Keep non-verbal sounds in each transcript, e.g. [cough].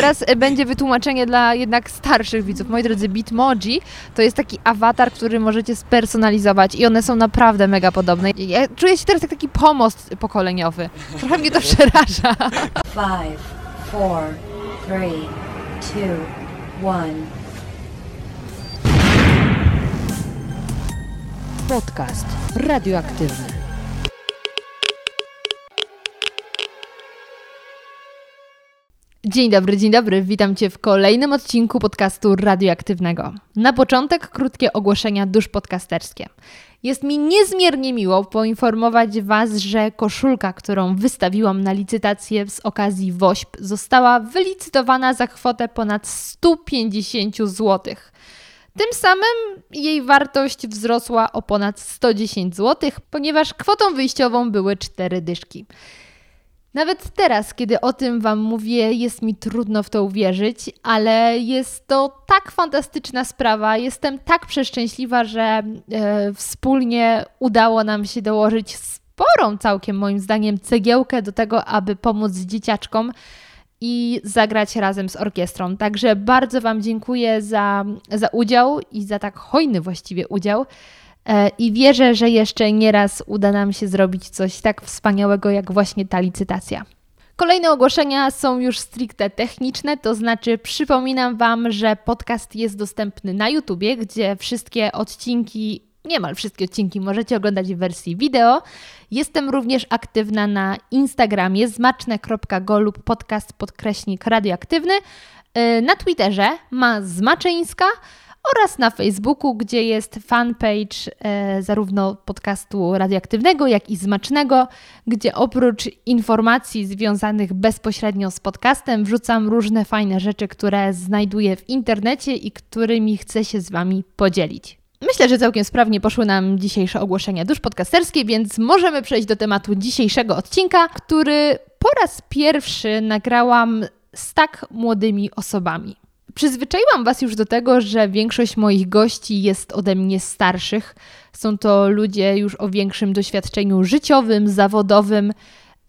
teraz e, będzie wytłumaczenie dla jednak starszych widzów. Moi drodzy, Bitmoji to jest taki awatar, który możecie spersonalizować i one są naprawdę mega podobne. Ja czuję się teraz jak taki pomost pokoleniowy. Trochę mnie to przeraża. Five, four, three, two, one. Podcast radioaktywny. Dzień dobry, dzień dobry. Witam Cię w kolejnym odcinku podcastu radioaktywnego. Na początek krótkie ogłoszenia dusz podcasterskie. Jest mi niezmiernie miło poinformować Was, że koszulka, którą wystawiłam na licytację z okazji WOŚP, została wylicytowana za kwotę ponad 150 zł. Tym samym jej wartość wzrosła o ponad 110 zł, ponieważ kwotą wyjściową były cztery dyszki. Nawet teraz, kiedy o tym Wam mówię, jest mi trudno w to uwierzyć, ale jest to tak fantastyczna sprawa. Jestem tak przeszczęśliwa, że e, wspólnie udało nam się dołożyć sporą, całkiem moim zdaniem, cegiełkę do tego, aby pomóc dzieciaczkom i zagrać razem z orkiestrą. Także bardzo Wam dziękuję za, za udział i za tak hojny właściwie udział. E, I wierzę, że jeszcze nieraz uda nam się zrobić coś tak wspaniałego, jak właśnie ta licytacja. Kolejne ogłoszenia są już stricte techniczne, to znaczy przypominam Wam, że podcast jest dostępny na YouTubie, gdzie wszystkie odcinki, niemal wszystkie odcinki możecie oglądać w wersji wideo. Jestem również aktywna na Instagramie zmaczne.go lub podcast podkreśnik radioaktywny. E, na Twitterze ma Zmaczyńska oraz na Facebooku, gdzie jest fanpage e, zarówno podcastu radioaktywnego, jak i zmacznego, gdzie oprócz informacji związanych bezpośrednio z podcastem wrzucam różne fajne rzeczy, które znajduję w internecie i którymi chcę się z Wami podzielić. Myślę, że całkiem sprawnie poszły nam dzisiejsze ogłoszenia dusz podcasterskie, więc możemy przejść do tematu dzisiejszego odcinka, który po raz pierwszy nagrałam z tak młodymi osobami. Przyzwyczaiłam Was już do tego, że większość moich gości jest ode mnie starszych. Są to ludzie już o większym doświadczeniu życiowym, zawodowym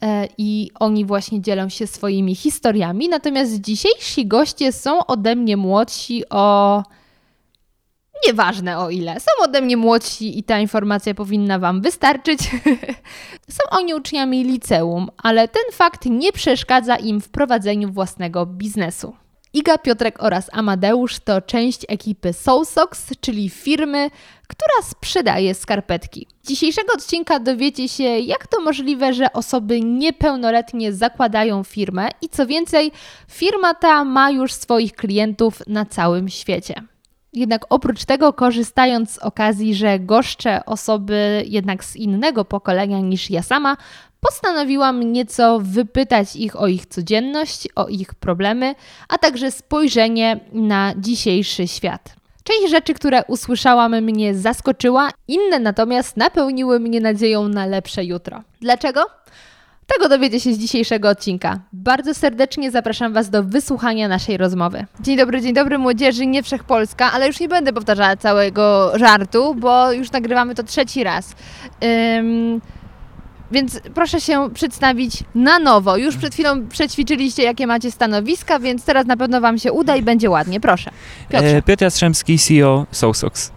e, i oni właśnie dzielą się swoimi historiami. Natomiast dzisiejsi goście są ode mnie młodsi o. Nieważne o ile. Są ode mnie młodsi i ta informacja powinna Wam wystarczyć. [laughs] są oni uczniami liceum, ale ten fakt nie przeszkadza im w prowadzeniu własnego biznesu. Iga, Piotrek oraz Amadeusz to część ekipy SoulSocks, czyli firmy, która sprzedaje skarpetki. Z dzisiejszego odcinka dowiecie się, jak to możliwe, że osoby niepełnoletnie zakładają firmę i co więcej, firma ta ma już swoich klientów na całym świecie. Jednak oprócz tego, korzystając z okazji, że goszczę osoby jednak z innego pokolenia niż ja sama, postanowiłam nieco wypytać ich o ich codzienność, o ich problemy, a także spojrzenie na dzisiejszy świat. Część rzeczy, które usłyszałam, mnie zaskoczyła, inne natomiast napełniły mnie nadzieją na lepsze jutro. Dlaczego? Tego dowiecie się z dzisiejszego odcinka. Bardzo serdecznie zapraszam Was do wysłuchania naszej rozmowy. Dzień dobry, dzień dobry młodzieży, nie wszechpolska, ale już nie będę powtarzała całego żartu, bo już nagrywamy to trzeci raz. Ym... Więc proszę się przedstawić na nowo. Już przed chwilą przećwiczyliście, jakie macie stanowiska, więc teraz na pewno Wam się uda i będzie ładnie. Proszę. Piotrze. E, Piotr Jastrzębski, CEO SoulSox.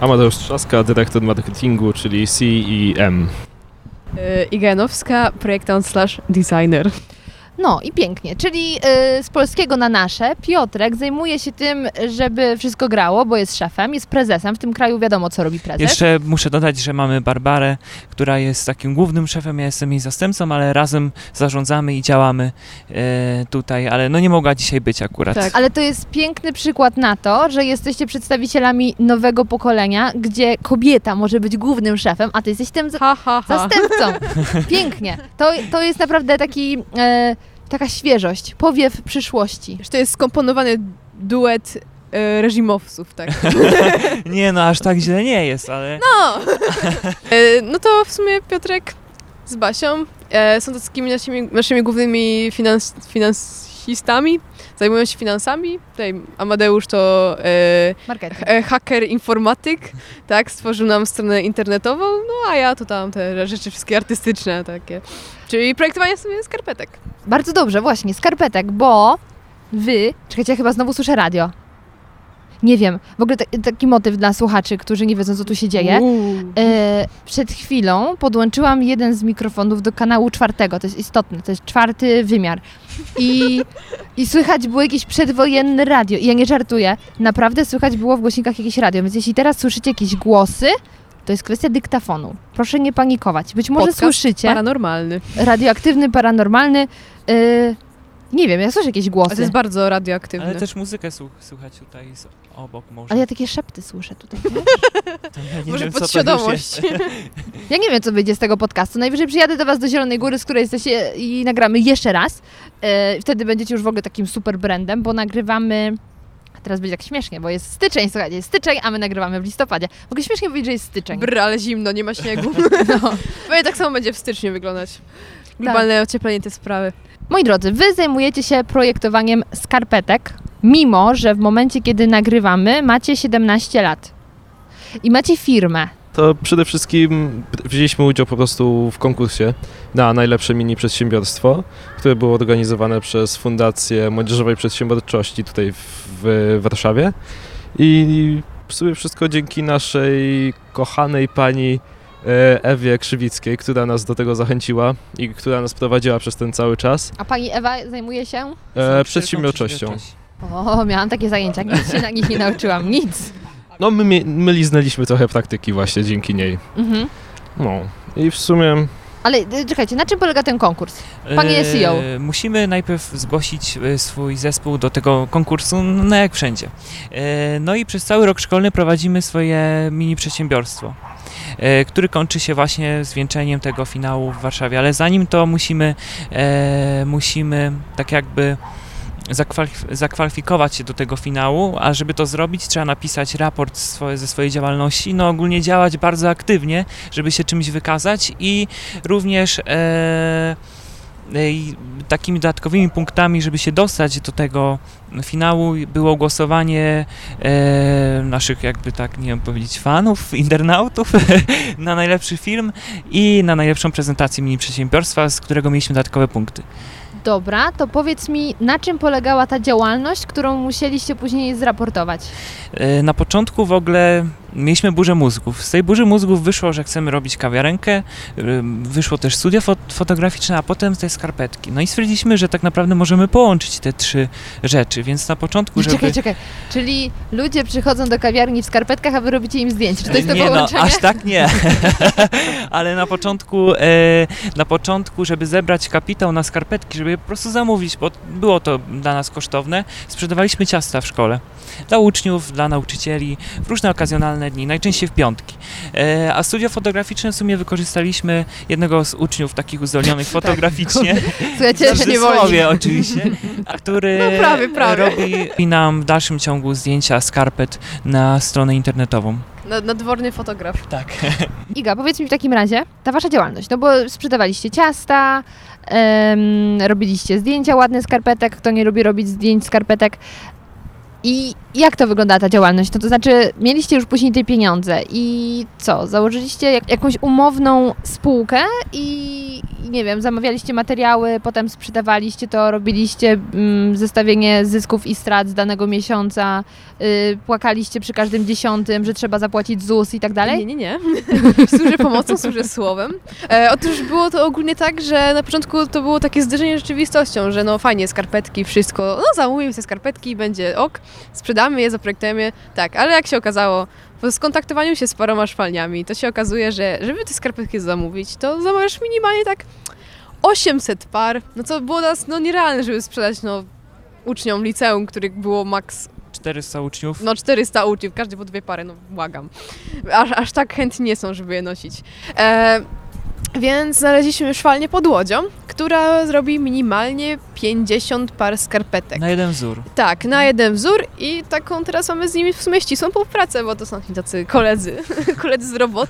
Amadeusz Trzaska, dyrektor marketingu, czyli CEM. Y, Janowska, projektant slash designer. No i pięknie, czyli y, z polskiego na nasze. Piotrek zajmuje się tym, żeby wszystko grało, bo jest szefem, jest prezesem. W tym kraju wiadomo, co robi prezes. Jeszcze muszę dodać, że mamy Barbarę, która jest takim głównym szefem, ja jestem jej zastępcą, ale razem zarządzamy i działamy e, tutaj, ale no nie mogła dzisiaj być akurat. Tak. Ale to jest piękny przykład na to, że jesteście przedstawicielami nowego pokolenia, gdzie kobieta może być głównym szefem, a ty jesteś tym Ha, ha, ha. zastępcą. Pięknie. To, to jest naprawdę taki, e, taka świeżość, powiew przyszłości. Że to jest skomponowany duet e, reżimowców, tak. [laughs] Nie no, aż tak źle nie jest, ale No! E, [laughs] no to w sumie Piotrek z Basią e, są takimi naszymi, naszymi głównymi finans, finansistami. Zajmują się finansami. Tutaj Amadeusz to e, haker informatyk, tak, stworzył nam stronę internetową, no a ja to tam te rzeczy wszystkie artystyczne takie. Czyli projektowanie sobie skarpetek. Bardzo dobrze, właśnie, skarpetek, bo wy, czekajcie, ja chyba znowu słyszę radio. Nie wiem, w ogóle ta, taki motyw dla słuchaczy, którzy nie wiedzą, co tu się dzieje. E, przed chwilą podłączyłam jeden z mikrofonów do kanału czwartego, to jest istotne, to jest czwarty wymiar. I, I słychać było jakieś przedwojenne radio. I ja nie żartuję, naprawdę słychać było w głośnikach jakieś radio, więc jeśli teraz słyszycie jakieś głosy, to jest kwestia dyktafonu. Proszę nie panikować. Być może Podcast słyszycie Paranormalny. radioaktywny, paranormalny. e, nie wiem, ja słyszę jakieś A to głosy. jest bardzo radioaktywny. Ale też muzykę słuch- słuchać tutaj z obok może. Ale ja takie szepty słyszę tutaj. [laughs] To ja nie Może wiem, to podświadomość. [laughs] Ja nie wiem, co wyjdzie z tego podcastu. Najwyżej przyjadę do Was do Zielonej Góry, z której jesteście i nagramy jeszcze raz. E, wtedy będziecie już w ogóle takim super brandem, bo nagrywamy... Teraz będzie tak śmiesznie, bo jest styczeń, słuchajcie, jest styczeń, a my nagrywamy w listopadzie. Mogę śmiesznie powiedzieć, że jest styczeń. Brr, ale zimno, nie ma śniegu. [laughs] No. [laughs] Pewnie tak samo będzie w styczniu wyglądać. Globalne ocieplenie te sprawy. Moi drodzy, Wy zajmujecie się projektowaniem skarpetek, mimo że w momencie, kiedy nagrywamy, macie 17 lat. I macie firmę. To przede wszystkim wzięliśmy udział po prostu w konkursie na najlepsze mini przedsiębiorstwo, które było organizowane przez Fundację Młodzieżowej Przedsiębiorczości tutaj w, Warszawie. I w sumie wszystko dzięki naszej kochanej pani e, Ewie Krzywickiej, która nas do tego zachęciła i która nas prowadziła przez ten cały czas. A Pani Ewa zajmuje się? E, przedsiębiorczością. O, miałam takie zajęcia, nic się na nich nie nauczyłam, nic. No my, my liznęliśmy trochę praktyki właśnie dzięki niej. Mhm. No i w sumie Ale czekajcie, na czym polega ten konkurs? Panie E, CEO. Musimy najpierw zgłosić e, swój zespół do tego konkursu, no jak wszędzie. E, No i przez cały rok szkolny prowadzimy swoje mini przedsiębiorstwo, e, który kończy się właśnie zwieńczeniem tego finału w Warszawie. Ale zanim to musimy, e, musimy tak jakby zakwalifikować się do tego finału, a żeby to zrobić, trzeba napisać raport swoje, ze swojej działalności, no ogólnie działać bardzo aktywnie, żeby się czymś wykazać i również e, e, takimi dodatkowymi punktami, żeby się dostać do tego finału, było głosowanie e, naszych, jakby tak, nie wiem powiedzieć, fanów, [laughs] internautów [laughs] na najlepszy film i na najlepszą prezentację mini przedsiębiorstwa, z którego mieliśmy dodatkowe punkty. Dobra, to powiedz mi, na czym polegała ta działalność, którą musieliście później zraportować? E, Na początku w ogóle mieliśmy burzę mózgów. Z tej burzy mózgów wyszło, że chcemy robić kawiarenkę, e, wyszło też studio fot- fotograficzne, a potem te skarpetki. No i stwierdziliśmy, że tak naprawdę możemy połączyć te trzy rzeczy, więc na początku, żeby... Czekaj, czekaj. Czyli ludzie przychodzą do kawiarni w skarpetkach, a wy robicie im zdjęcie. Czy to jest to nie, no, połączenie? aż tak nie. [laughs] Ale na początku, e, na początku, żeby zebrać kapitał na skarpetki, żeby je po prostu zamówić, bo było to dla nas kosztowne, sprzedawaliśmy ciasta w szkole. Dla uczniów, dla nauczycieli, w różne okazjonalne dni, najczęściej w piątki. E, a studio fotograficzne w sumie wykorzystaliśmy jednego z uczniów takich uzdolnionych [laughs] fotograficznie, [laughs] Słuchajcie, w cudzysłowie oczywiście, a który No, prawie, prawie. robi nam w dalszym ciągu zdjęcia skarpet na stronę internetową. Na- Nadworny fotograf. Tak. [laughs] Iga, powiedz mi w takim razie, ta wasza działalność, no bo sprzedawaliście ciasta, em, robiliście zdjęcia ładne skarpetek, kto nie lubi robić zdjęć skarpetek. I jak to wygląda ta działalność? No to znaczy, mieliście już później te pieniądze i co? Założyliście jak, jakąś umowną spółkę i nie wiem, zamawialiście materiały, potem sprzedawaliście to, robiliście mm, zestawienie zysków i strat z danego miesiąca, płakaliście przy każdym dziesiątym, że trzeba zapłacić ZUS i tak dalej? Nie, nie, nie. [laughs] służę pomocą, służę słowem. E, otóż było to ogólnie tak, że na początku to było takie zderzenie z rzeczywistością, że no fajnie, skarpetki, wszystko, no zamówimy sobie skarpetki i będzie ok, sprzedamy je, zaprojektujemy, tak, ale jak się okazało, po skontaktowaniu się z paroma szwalniami, to się okazuje, że żeby te skarpetki zamówić, to zamawiasz minimalnie tak 800 par, no co było nas no, nierealne, żeby sprzedać no, uczniom liceum, których było maks 400 uczniów. no 400 uczniów, każdy po dwie pary, no błagam. Aż, aż tak chętni nie są, żeby je nosić. E, więc znaleźliśmy szwalnię pod łodzią, która zrobi minimalnie 50 par skarpetek. Na jeden wzór. Tak, na jeden wzór i taką teraz mamy z nimi w sumie ścisłą współpracę, bo to są tacy koledzy, [laughs] koledzy z, robot,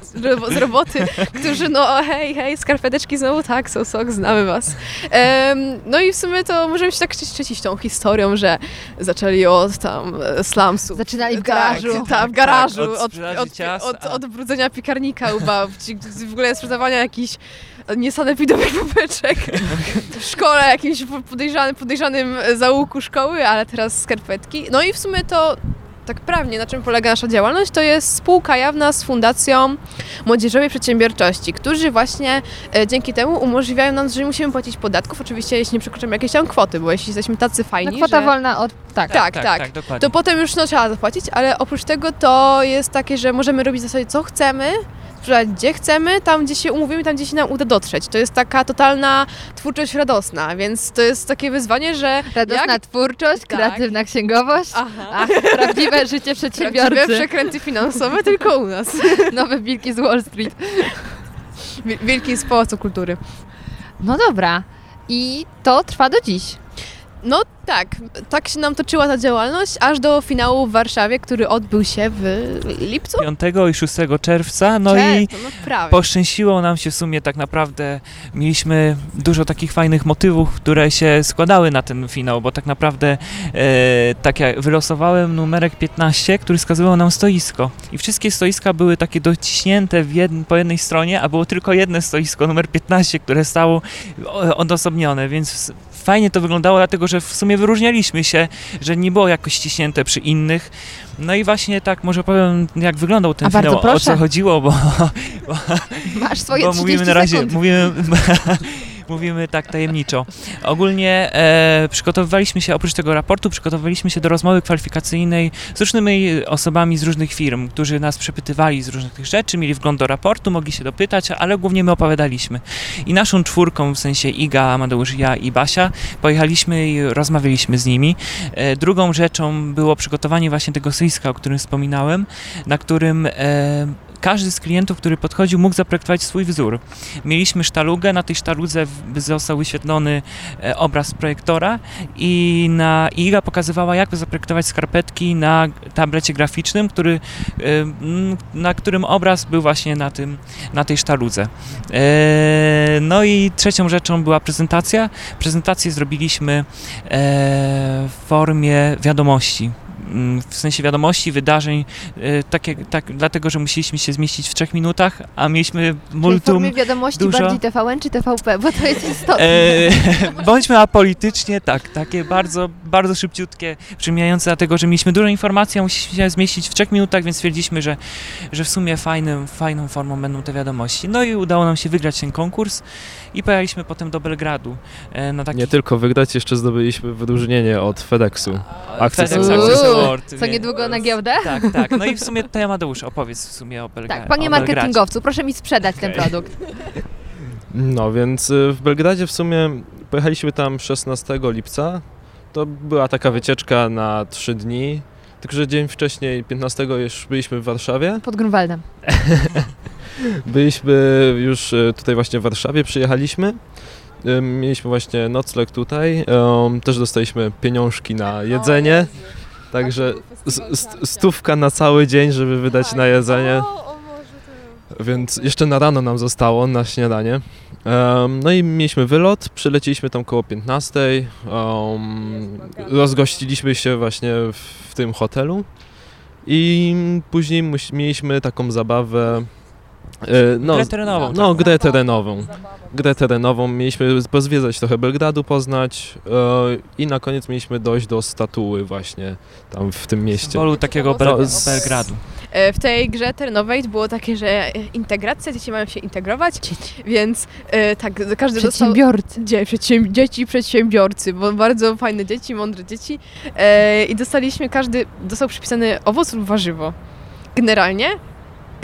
z roboty, [laughs] którzy no hej, hej, skarpeteczki znowu tak, są sok, znamy was. Em, no i w sumie to możemy się tak trzecić tą historią, że zaczęli od tam e, slumsu. Zaczynali w Tak, garażu. Tak, w garażu. Tak, od od, od, od, od brudzenia piekarnika u babci, w ogóle sprzedawania jakichś niesanepidowych [laughs] popeczek w szkole, jakimś podejrzanym, podejrzanym załuku szkoły, ale teraz skarpetki. No i w sumie to tak prawnie, na czym polega nasza działalność, to jest spółka jawna z Fundacją Młodzieżowej Przedsiębiorczości, którzy właśnie e, dzięki temu umożliwiają nam, że nie musimy płacić podatków, oczywiście jeśli nie przekroczymy jakiejś tam kwoty, bo jeśli jesteśmy tacy No, fajni, kwota że... wolna od... Tak. Tak, tak. dokładnie. To potem już no, trzeba zapłacić, ale oprócz tego to jest takie, że możemy robić w zasadzie co chcemy, sprzedać gdzie chcemy, tam gdzie się umówimy, tam gdzie się nam uda dotrzeć. To jest taka totalna twórczość radosna, więc to jest takie wyzwanie, że Radosna jak... twórczość, Tak. kreatywna księgowość. Aha. Ach, prawdziwe życie Prawdziwe przedsiębiorcy. przekręty finansowe tylko u nas. [laughs] Nowe wilki z Wall Street. Wi- Wielki z Pałacu Kultury. No dobra. I to trwa do dziś. No tak, tak się nam toczyła ta działalność, aż do finału w Warszawie, który odbył się w lipcu. 5 i 6 czerwca, no i no prawie. poszczęściło nam się w sumie tak naprawdę. Mieliśmy dużo takich fajnych motywów, które się składały na ten finał, bo tak naprawdę e, tak jak wylosowałem numerek 15, który wskazywał nam stoisko. I wszystkie stoiska były takie dociśnięte w jedn, po jednej stronie, a było tylko jedno stoisko, numer 15, które stało o- odosobnione, więc fajnie to wyglądało, dlatego że w sumie wyróżnialiśmy się, że nie było jakoś ściśnięte przy innych. No i właśnie tak może powiem, jak wyglądał ten A finał, o co chodziło, bo Masz swoje bo 30 mówimy na razie, sekund. mówimy, [laughs] mówimy tak tajemniczo. Ogólnie e, przygotowywaliśmy się, oprócz tego raportu, przygotowywaliśmy się do rozmowy kwalifikacyjnej z różnymi osobami z różnych firm, którzy nas przepytywali z różnych tych rzeczy, mieli wgląd do raportu, mogli się dopytać, ale głównie my opowiadaliśmy. I naszą czwórką, w sensie Iga, Amadeusz, ja i Basia, pojechaliśmy i rozmawialiśmy z nimi. E, drugą rzeczą było przygotowanie właśnie tego stoiska, o którym wspominałem, na którym e, każdy z klientów, który podchodził, mógł zaprojektować swój wzór. Mieliśmy sztalugę, na tej sztaludze został wyświetlony e, obraz projektora i na Iga pokazywała, jak zaprojektować skarpetki na tablecie graficznym, który, e, na którym obraz był właśnie na, tym, na tej sztaludze. E, No i trzecią rzeczą była prezentacja. Prezentację zrobiliśmy w formie wiadomości. Mm, W sensie wiadomości, wydarzeń, e, takie, tak, dlatego że musieliśmy się zmieścić w trzech minutach, a mieliśmy Czyli w multum. wiadomości dużo. bardziej TVN czy TVP, bo to jest istotne. E, [laughs] bądźmy apolitycznie, tak, takie bardzo, bardzo szybciutkie, przemijające, dlatego że mieliśmy dużo informacji, a musieliśmy się zmieścić w trzech minutach, więc stwierdziliśmy, że, że w sumie fajnym, fajną formą będą te wiadomości. No i udało nam się wygrać ten konkurs i pojechaliśmy potem do Belgradu e, na taki Nie tylko wygrać, jeszcze zdobyliśmy wyróżnienie od FedExu. FedEx Access Access Award. Co więc- niedługo na giełdę? Tak, tak. No i w sumie to ja Amadeusz opowiedz w sumie o Belgradzie. Tak, panie marketingowcu, proszę mi sprzedać ten Okej. produkt. No więc y, w Belgradzie w sumie pojechaliśmy tam 16 lipca. To była taka wycieczka na 3 dni. Tylko, że dzień wcześniej, 15 już byliśmy w Warszawie. Pod Grunwaldem. [laughs] Byliśmy już y, tutaj właśnie w Warszawie, przyjechaliśmy. Y, Mieliśmy właśnie nocleg tutaj. Też dostaliśmy pieniążki na jedzenie. Także stówka na cały dzień, żeby wydać na jedzenie. Więc jeszcze na rano nam zostało na śniadanie. No i mieliśmy wylot, przyleciliśmy tam koło 15. Um, rozgościliśmy się właśnie w, w tym hotelu. I później mieliśmy taką zabawę. E, no, Grę terenową. no, taką. grę terenową. Grę terenową. Mieliśmy pozwiedzać trochę Belgradu, poznać e, i na koniec mieliśmy dojść do statuły właśnie tam w tym mieście. Symbolu takiego Bel- z- Belgradu. E, W tej grze terenowej było takie, że integracja, dzieci mają się integrować, więc e, tak, każdy dostał... Przedsiębiorcy. Dzie, przedsięb- dzieci przedsiębiorcy, bo bardzo fajne dzieci, mądre dzieci e, i dostaliśmy, każdy dostał przypisany owoc lub warzywo. Generalnie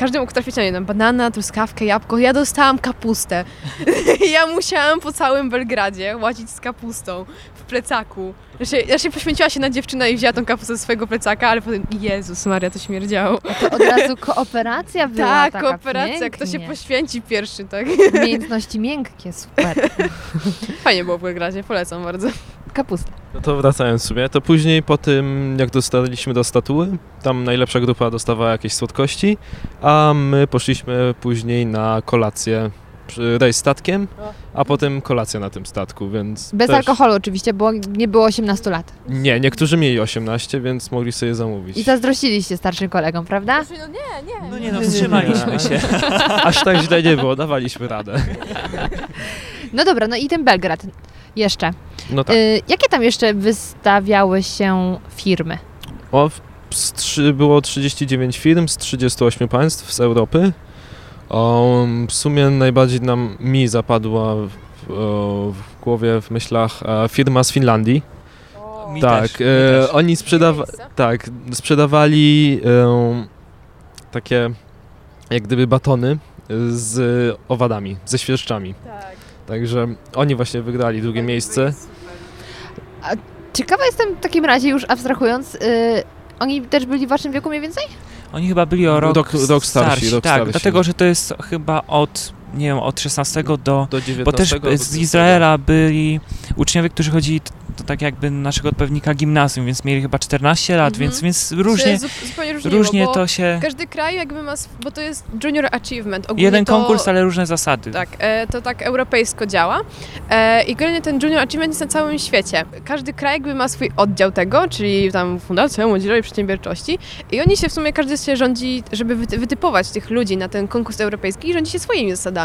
każdy mógł trafić na banana, truskawkę, jabłko. Ja dostałam kapustę. [laughs] ja musiałam po całym Belgradzie łazić z kapustą plecaku. Ja się, ja się poświęciła się na dziewczynę i wzięła tą kapustę ze swojego plecaka, ale potem Jezus Maria, to śmierdziało. To od razu kooperacja była tak, taka kooperacja, kto się pięknie. poświęci pierwszy, tak. Umiejętności miękkie, super. [laughs] Fajnie było w Belgradzie, polecam bardzo. Kapusta. No to wracając sobie, to później po tym jak dostaliśmy do statuły, tam najlepsza grupa dostawała jakieś słodkości, a my poszliśmy później na kolację rejs statkiem, a potem kolacja na tym statku, więc Bez też... alkoholu oczywiście, bo nie było 18 lat. Nie, niektórzy mieli 18, więc mogli sobie zamówić. I zazdrościliście starszym kolegom, prawda? No nie, nie. No nie no, wstrzymaliśmy się. [laughs] Aż tak źle nie było, dawaliśmy radę. [laughs] No dobra, no i ten Belgrad jeszcze. No tak. Y, jakie tam jeszcze wystawiały się firmy? O, z było 39 firm z 38 państw z Europy. O, w sumie najbardziej nam mi zapadła w, o, w głowie, w myślach e, firma z Finlandii. Mi tak, też, e, też. oni sprzedawa tak, sprzedawali e, takie jak gdyby batony z owadami, ze świerszczami. Tak. Także oni właśnie wygrali drugie miejsce. Ciekawa jestem w takim razie, już abstrahując, y, oni też byli w waszym wieku mniej więcej? Oni chyba byli o rok, Rok- rok starsi, rok tak, starsi. dlatego, że to jest chyba od, nie wiem, od 16 do... Do 19 Bo też z 20. Izraela byli uczniowie, którzy chodzili to tak jakby naszego odpowiednika gimnazjum, więc mieli chyba 14 lat, Mhm. więc, więc różnie, zupełnie różniło, różnie bo to się... Każdy kraj jakby ma, bo to jest Junior Achievement. Ogólnie Jeden to, konkurs, ale różne zasady. Tak, e, to tak europejsko działa. E, I generalnie ten Junior Achievement jest na całym świecie. Każdy kraj jakby ma swój oddział tego, czyli tam Fundacja Młodzieżowej Przedsiębiorczości i oni się w sumie, każdy się rządzi, żeby wyty- wytypować tych ludzi na ten konkurs europejski i rządzi się swoimi zasadami.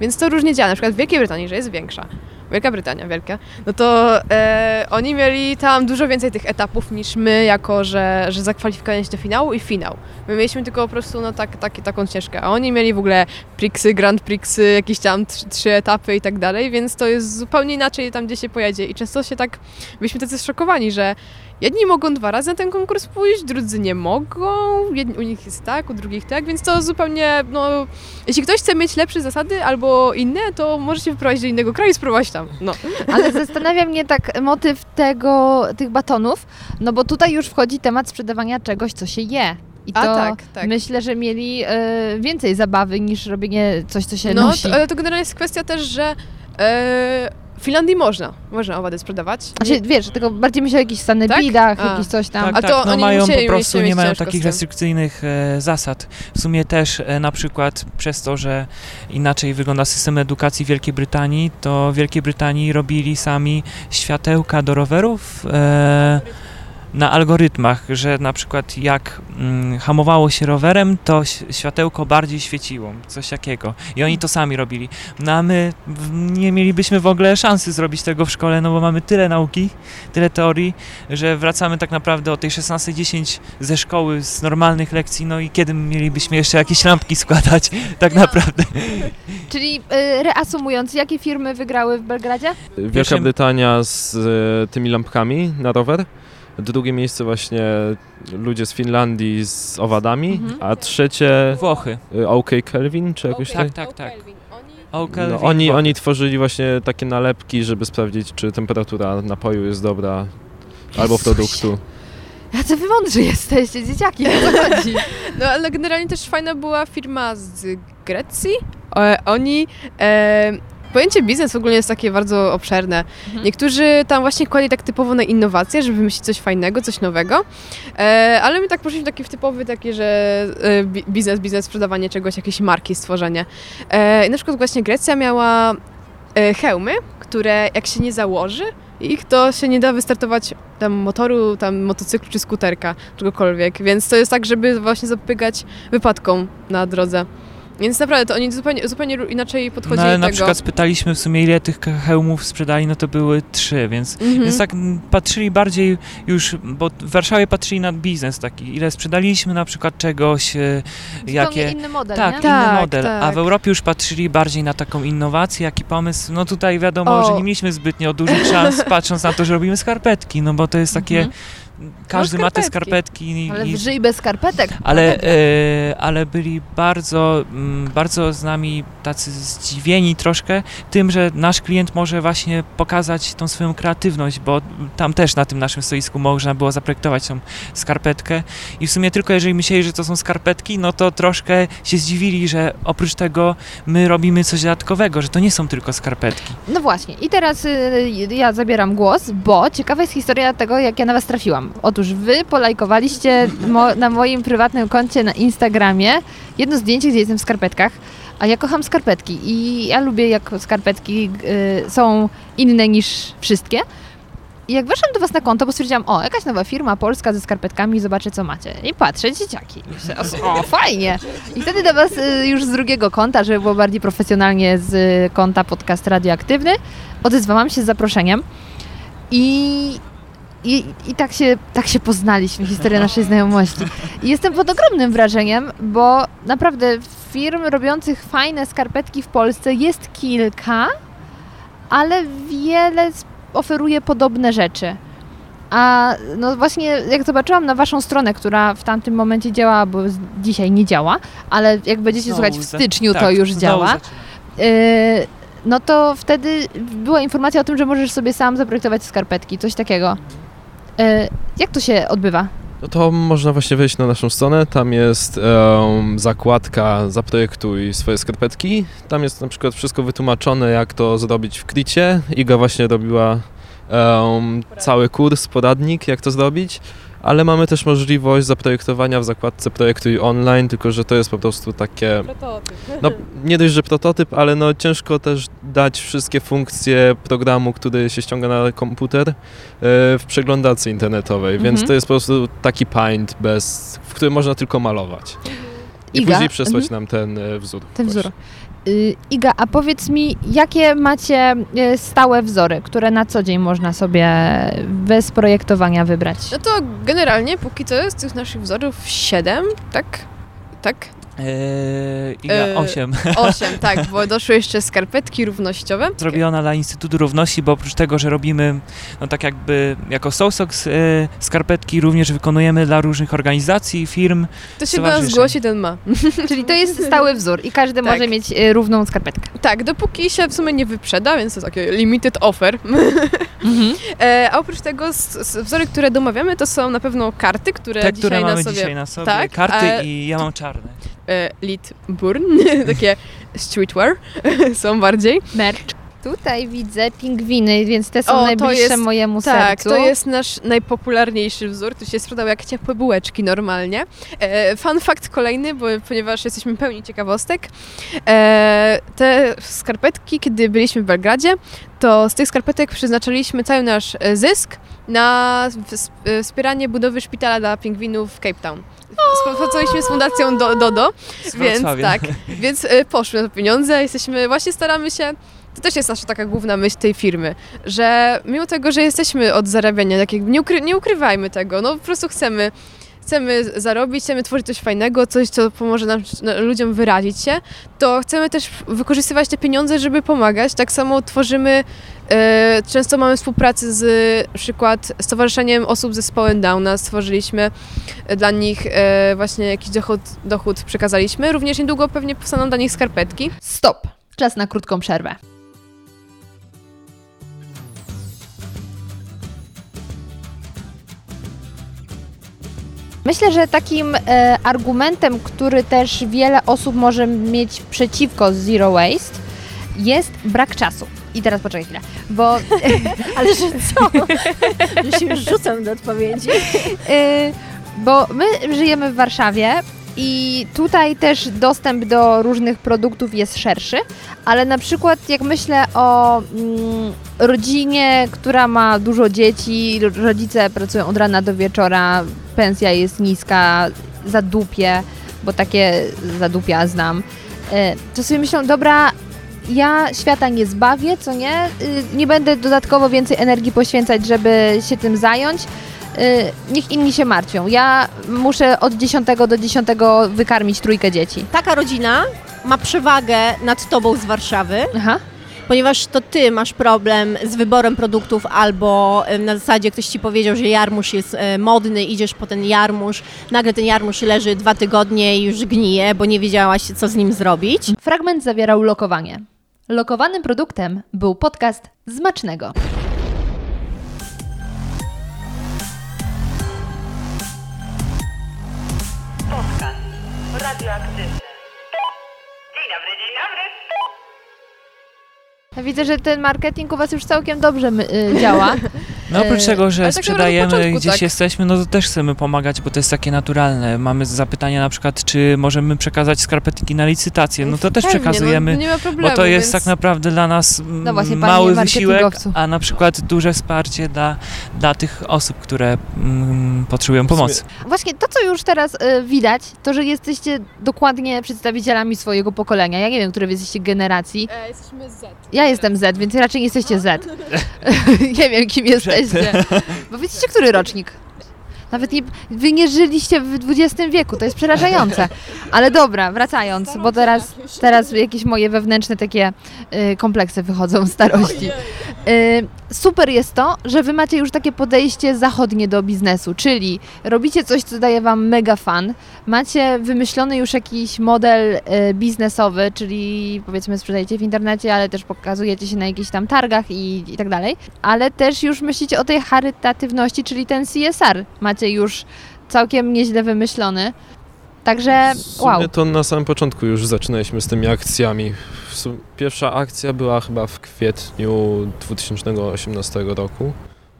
Więc to różnie działa. Na przykład w Wielkiej Brytanii, że jest większa. Wielka Brytania, wielka, no to e, oni mieli tam dużo więcej tych etapów niż my, jako że, że zakwalifikowanie się do finału i finał. My mieliśmy tylko po prostu no, tak, tak, taką ścieżkę, a oni mieli w ogóle Prixy, Grand Prixy, jakieś tam trzy, trzy etapy i tak dalej, więc to jest zupełnie inaczej tam, gdzie się pojedzie. I często się tak, byliśmy tacy zszokowani, że jedni mogą dwa razy na ten konkurs pójść, drudzy nie mogą, jedni, u nich jest tak, u drugich tak, więc to zupełnie, no, jeśli ktoś chce mieć lepsze zasady albo inne, to może się wyprowadzić do innego kraju i spróbować tam, no. Ale zastanawia mnie tak motyw tego, tych batonów, no bo tutaj już wchodzi temat sprzedawania czegoś, co się je. I to A tak, tak. myślę, że mieli e, więcej zabawy niż robienie coś, co się No, nosi. to, ale to generalnie jest kwestia też, że e, w Finlandii można, można owady sprzedawać. Znaczy, wiesz, tylko bardziej myślę o jakichś sanepidach, Tak? Jakiś coś tam. Tak, A tak, to no oni mają po prostu, nie mają takich restrykcyjnych e, zasad. W sumie też e, na przykład przez to, że inaczej wygląda system edukacji w Wielkiej Brytanii, to w Wielkiej Brytanii robili sami światełka do rowerów e, na algorytmach, że na przykład jak mm, hamowało się rowerem, to światełko bardziej świeciło, coś takiego. I oni to sami robili. No a my nie mielibyśmy w ogóle szansy zrobić tego w szkole, no bo mamy tyle nauki, tyle teorii, że wracamy tak naprawdę o tej 16.10 ze szkoły, z normalnych lekcji, no i kiedy mielibyśmy jeszcze jakieś lampki składać, [laughs] tak naprawdę. [laughs] Czyli e, reasumując, jakie firmy wygrały w Belgradzie? Wielka Pierwszym- Brytania z e, tymi lampkami na rower. Drugie miejsce właśnie ludzie z Finlandii z owadami, Mhm. a trzecie Włochy. e, OK Kelvin, czy jakoś Tak, tak? tak, tak. Oni... Okel, No, oni, oni tworzyli właśnie takie nalepki, żeby sprawdzić, czy temperatura napoju jest dobra albo produktu. Jacy wy mądrzy jesteście, dzieciaki, o co chodzi? [laughs] No ale generalnie też fajna była firma z Grecji. E, oni... E, Pojęcie biznes ogólnie jest takie bardzo obszerne. Mhm. Niektórzy tam właśnie kładli tak typowo na innowacje, żeby wymyślić coś fajnego, coś nowego, e, ale my tak poszliśmy taki w typowy taki, że e, bi- biznes, biznes, sprzedawanie czegoś, jakieś marki, stworzenie. E, i na przykład właśnie Grecja miała e, hełmy, które jak się nie założy ich, to się nie da wystartować tam motoru, tam motocyklu czy skuterka, czegokolwiek, więc to jest tak, żeby właśnie zapobiegać wypadkom na drodze. Więc naprawdę to oni zupełnie, zupełnie inaczej podchodzili No ale do na tego. przykład spytaliśmy w sumie ile tych hełmów sprzedali, no to były trzy, więc, Mhm. więc tak mm, patrzyli bardziej już, bo w Warszawie patrzyli na biznes taki, ile sprzedaliśmy na przykład czegoś, e, Zupełnie jakie... inny model, Tak, nie? inny Tak, model. A tak. w Europie już patrzyli bardziej na taką innowację, jaki pomysł. No tutaj wiadomo, O. że nie mieliśmy zbytnio dużych szans, [laughs] patrząc na to, że robimy skarpetki, no bo to jest takie. Mhm. Każdy ma te skarpetki. Ale i- żyj bez skarpetek. ale, e, ale byli bardzo, mm, bardzo z nami tacy zdziwieni troszkę tym, że nasz klient może właśnie pokazać tą swoją kreatywność, bo tam też na tym naszym stoisku można było zaprojektować tą skarpetkę i w sumie tylko jeżeli myśleli, że to są skarpetki, no to troszkę się zdziwili, że oprócz tego my robimy coś dodatkowego, że to nie są tylko skarpetki. No właśnie, i teraz y, ja zabieram głos, bo ciekawa jest historia tego, jak ja na Was trafiłam. Otóż Wy polajkowaliście mo- na moim prywatnym koncie na Instagramie jedno zdjęcie, gdzie jestem w skarpetkach. A ja kocham skarpetki i ja lubię, jak skarpetki y, są inne niż wszystkie. I jak weszłam do Was na konto, bo stwierdziłam, o, jakaś nowa firma polska ze skarpetkami, zobaczę co macie. I patrzę, dzieciaki. O, fajnie. I wtedy do Was y, już z drugiego konta, żeby było bardziej profesjonalnie z konta podcast radioaktywny, odezwałam się z zaproszeniem. I, i, i tak, się, tak się poznaliśmy, historia naszej znajomości. I jestem pod ogromnym wrażeniem, bo naprawdę firm robiących fajne skarpetki w Polsce jest kilka, ale wiele oferuje podobne rzeczy. A no właśnie, jak zobaczyłam na waszą stronę, która w tamtym momencie działała, bo dzisiaj nie działa, ale jak będziecie Znowu słuchać w styczniu, to tak, już znowu działa. Yy, no to wtedy była informacja o tym, że możesz sobie sam zaprojektować skarpetki, coś takiego. Yy, jak to się odbywa? No to można właśnie wejść na naszą stronę, tam jest em, zakładka Zaprojektuj swoje skarpetki. Tam jest na przykład wszystko wytłumaczone, jak to zrobić w Kricie. Iga właśnie robiła em, cały kurs, poradnik, jak to zrobić. Ale mamy też możliwość zaprojektowania w zakładce Projektuj online, tylko że to jest po prostu takie [laughs] no, nie dość, że prototyp, ale no ciężko też dać wszystkie funkcje programu, który się ściąga na komputer e, w przeglądarce internetowej, Mhm. więc to jest po prostu taki paint, bez, w którym można tylko malować. I Iga, później przesłać mhm. nam ten e, wzór. Ten wzór. Yy, Iga, a powiedz mi, jakie macie yy, stałe wzory, które na co dzień można sobie bez projektowania wybrać? No to generalnie póki co jest tych naszych wzorów 7, tak? Tak? Iga, Eee, 8. 8, [laughs] tak, bo doszły jeszcze skarpetki równościowe. Zrobiona dla Instytutu Równości, bo oprócz tego, że robimy no tak jakby jako Soulsox e, skarpetki, również wykonujemy dla różnych organizacji, firm. To się do nas zgłosi, ten ma. [laughs] Czyli to jest stały wzór i każdy Tak. może mieć yy, równą skarpetkę. Tak, dopóki się w sumie nie wyprzeda, więc to takie limited offer. [laughs] E, a oprócz tego wzory, które domawiamy, to są na pewno karty, które Te, dzisiaj które mamy na sobie... dzisiaj na sobie. Tak, Karty a- i ja mam czarne. E, Lit Burn, [laughs] takie streetwear [laughs] są bardziej. Merch. Tutaj widzę pingwiny, więc te są O, najbliższe jest- mojemu Tak, sercu. to jest nasz najpopularniejszy wzór, tu się sprzedał jak ciepłe bułeczki normalnie. E, fun fact kolejny, bo, ponieważ jesteśmy pełni ciekawostek. E, te skarpetki, kiedy byliśmy w Belgradzie, to z tych skarpetek przeznaczyliśmy cały nasz e, zysk na e, wspieranie budowy szpitala dla pingwinów w Cape Town. Współpracowaliśmy z fundacją Do- Dodo, Z więc tak, więc e, poszły na pieniądze. Jesteśmy, właśnie staramy się, to też jest nasza taka główna myśl tej firmy, że mimo tego, że jesteśmy od zarabiania, tak jakby nie, ukry, nie ukrywajmy tego, no po prostu chcemy, chcemy zarobić, chcemy tworzyć coś fajnego, coś, co pomoże nam, no, ludziom wyrazić się, to chcemy też wykorzystywać te pieniądze, żeby pomagać. Tak samo tworzymy, e, często mamy współpracę z na przykład Stowarzyszeniem Osób z Zespołem Downa, stworzyliśmy e, dla nich e, właśnie jakiś dochód, dochód przekazaliśmy. Również niedługo pewnie powstaną dla nich skarpetki. Stop. Czas na krótką przerwę. Myślę, że takim e, argumentem, który też wiele osób może mieć przeciwko Zero Waste, jest brak czasu. I teraz poczekaj chwilę, bo [laughs] Ale że co? [laughs] Że się już rzucam do odpowiedzi. Y, bo my żyjemy w Warszawie i tutaj też dostęp do różnych produktów jest szerszy, ale na przykład jak myślę o mm, rodzinie, która ma dużo dzieci, ro- rodzice pracują od rana do wieczora, pensja jest niska, zadupie, bo takie zadupia znam, y, to sobie myślą, dobra, ja świata nie zbawię, co nie? Y, Nie będę dodatkowo więcej energii poświęcać, żeby się tym zająć. Y, Niech inni się martwią. Ja muszę od 10 do 10 wykarmić trójkę dzieci. Taka rodzina ma przewagę nad tobą z Warszawy, Aha. ponieważ to ty masz problem z wyborem produktów albo na zasadzie ktoś ci powiedział, że jarmuż jest e, modny, idziesz po ten jarmuż, nagle ten jarmuż leży dwa tygodnie i już gnije, bo nie wiedziałaś co z nim zrobić. Fragment zawierał lokowanie. Lokowanym produktem był podcast Zmacznego. Dzień dobry, dzień dobry. Widzę, że ten marketing u Was już całkiem dobrze y, działa. [laughs] No oprócz E, tego, że tak sprzedajemy początku, gdzieś tak. jesteśmy, no to też chcemy pomagać, bo to jest takie naturalne. Mamy zapytania na przykład, czy możemy przekazać skarpetki na licytację, no to też Pewnie, przekazujemy. No, nie ma problemu, Bo to jest więc... tak naprawdę dla nas mm, No właśnie, panie mały wysiłek, a na przykład duże wsparcie dla, dla tych osób, które mm, potrzebują pomocy. Właśnie to, co już teraz y, widać, to, że jesteście dokładnie przedstawicielami swojego pokolenia. Ja nie wiem, które wy jesteście generacji. E, jesteśmy Z. Ja jestem Z, więc raczej nie jesteście Z. [laughs] [laughs] nie wiem, kim jesteście. [laughs] Bo wiecie, który rocznik? Nawet nie, wy nie żyliście w XX wieku, to jest przerażające. Ale dobra, wracając, bo teraz, teraz jakieś moje wewnętrzne takie y, kompleksy wychodzą starości. Y, super jest to, że wy macie już takie podejście zachodnie do biznesu, czyli robicie coś, co daje wam mega fan, macie wymyślony już jakiś model y, biznesowy, czyli powiedzmy sprzedajecie w internecie, ale też pokazujecie się na jakichś tam targach i, i tak dalej, ale też już myślicie o tej charytatywności, czyli ten CSR macie już całkiem nieźle wymyślony. Także wow. to na samym początku już zaczynaliśmy z tymi akcjami. Pierwsza akcja była chyba w kwietniu 2018 roku.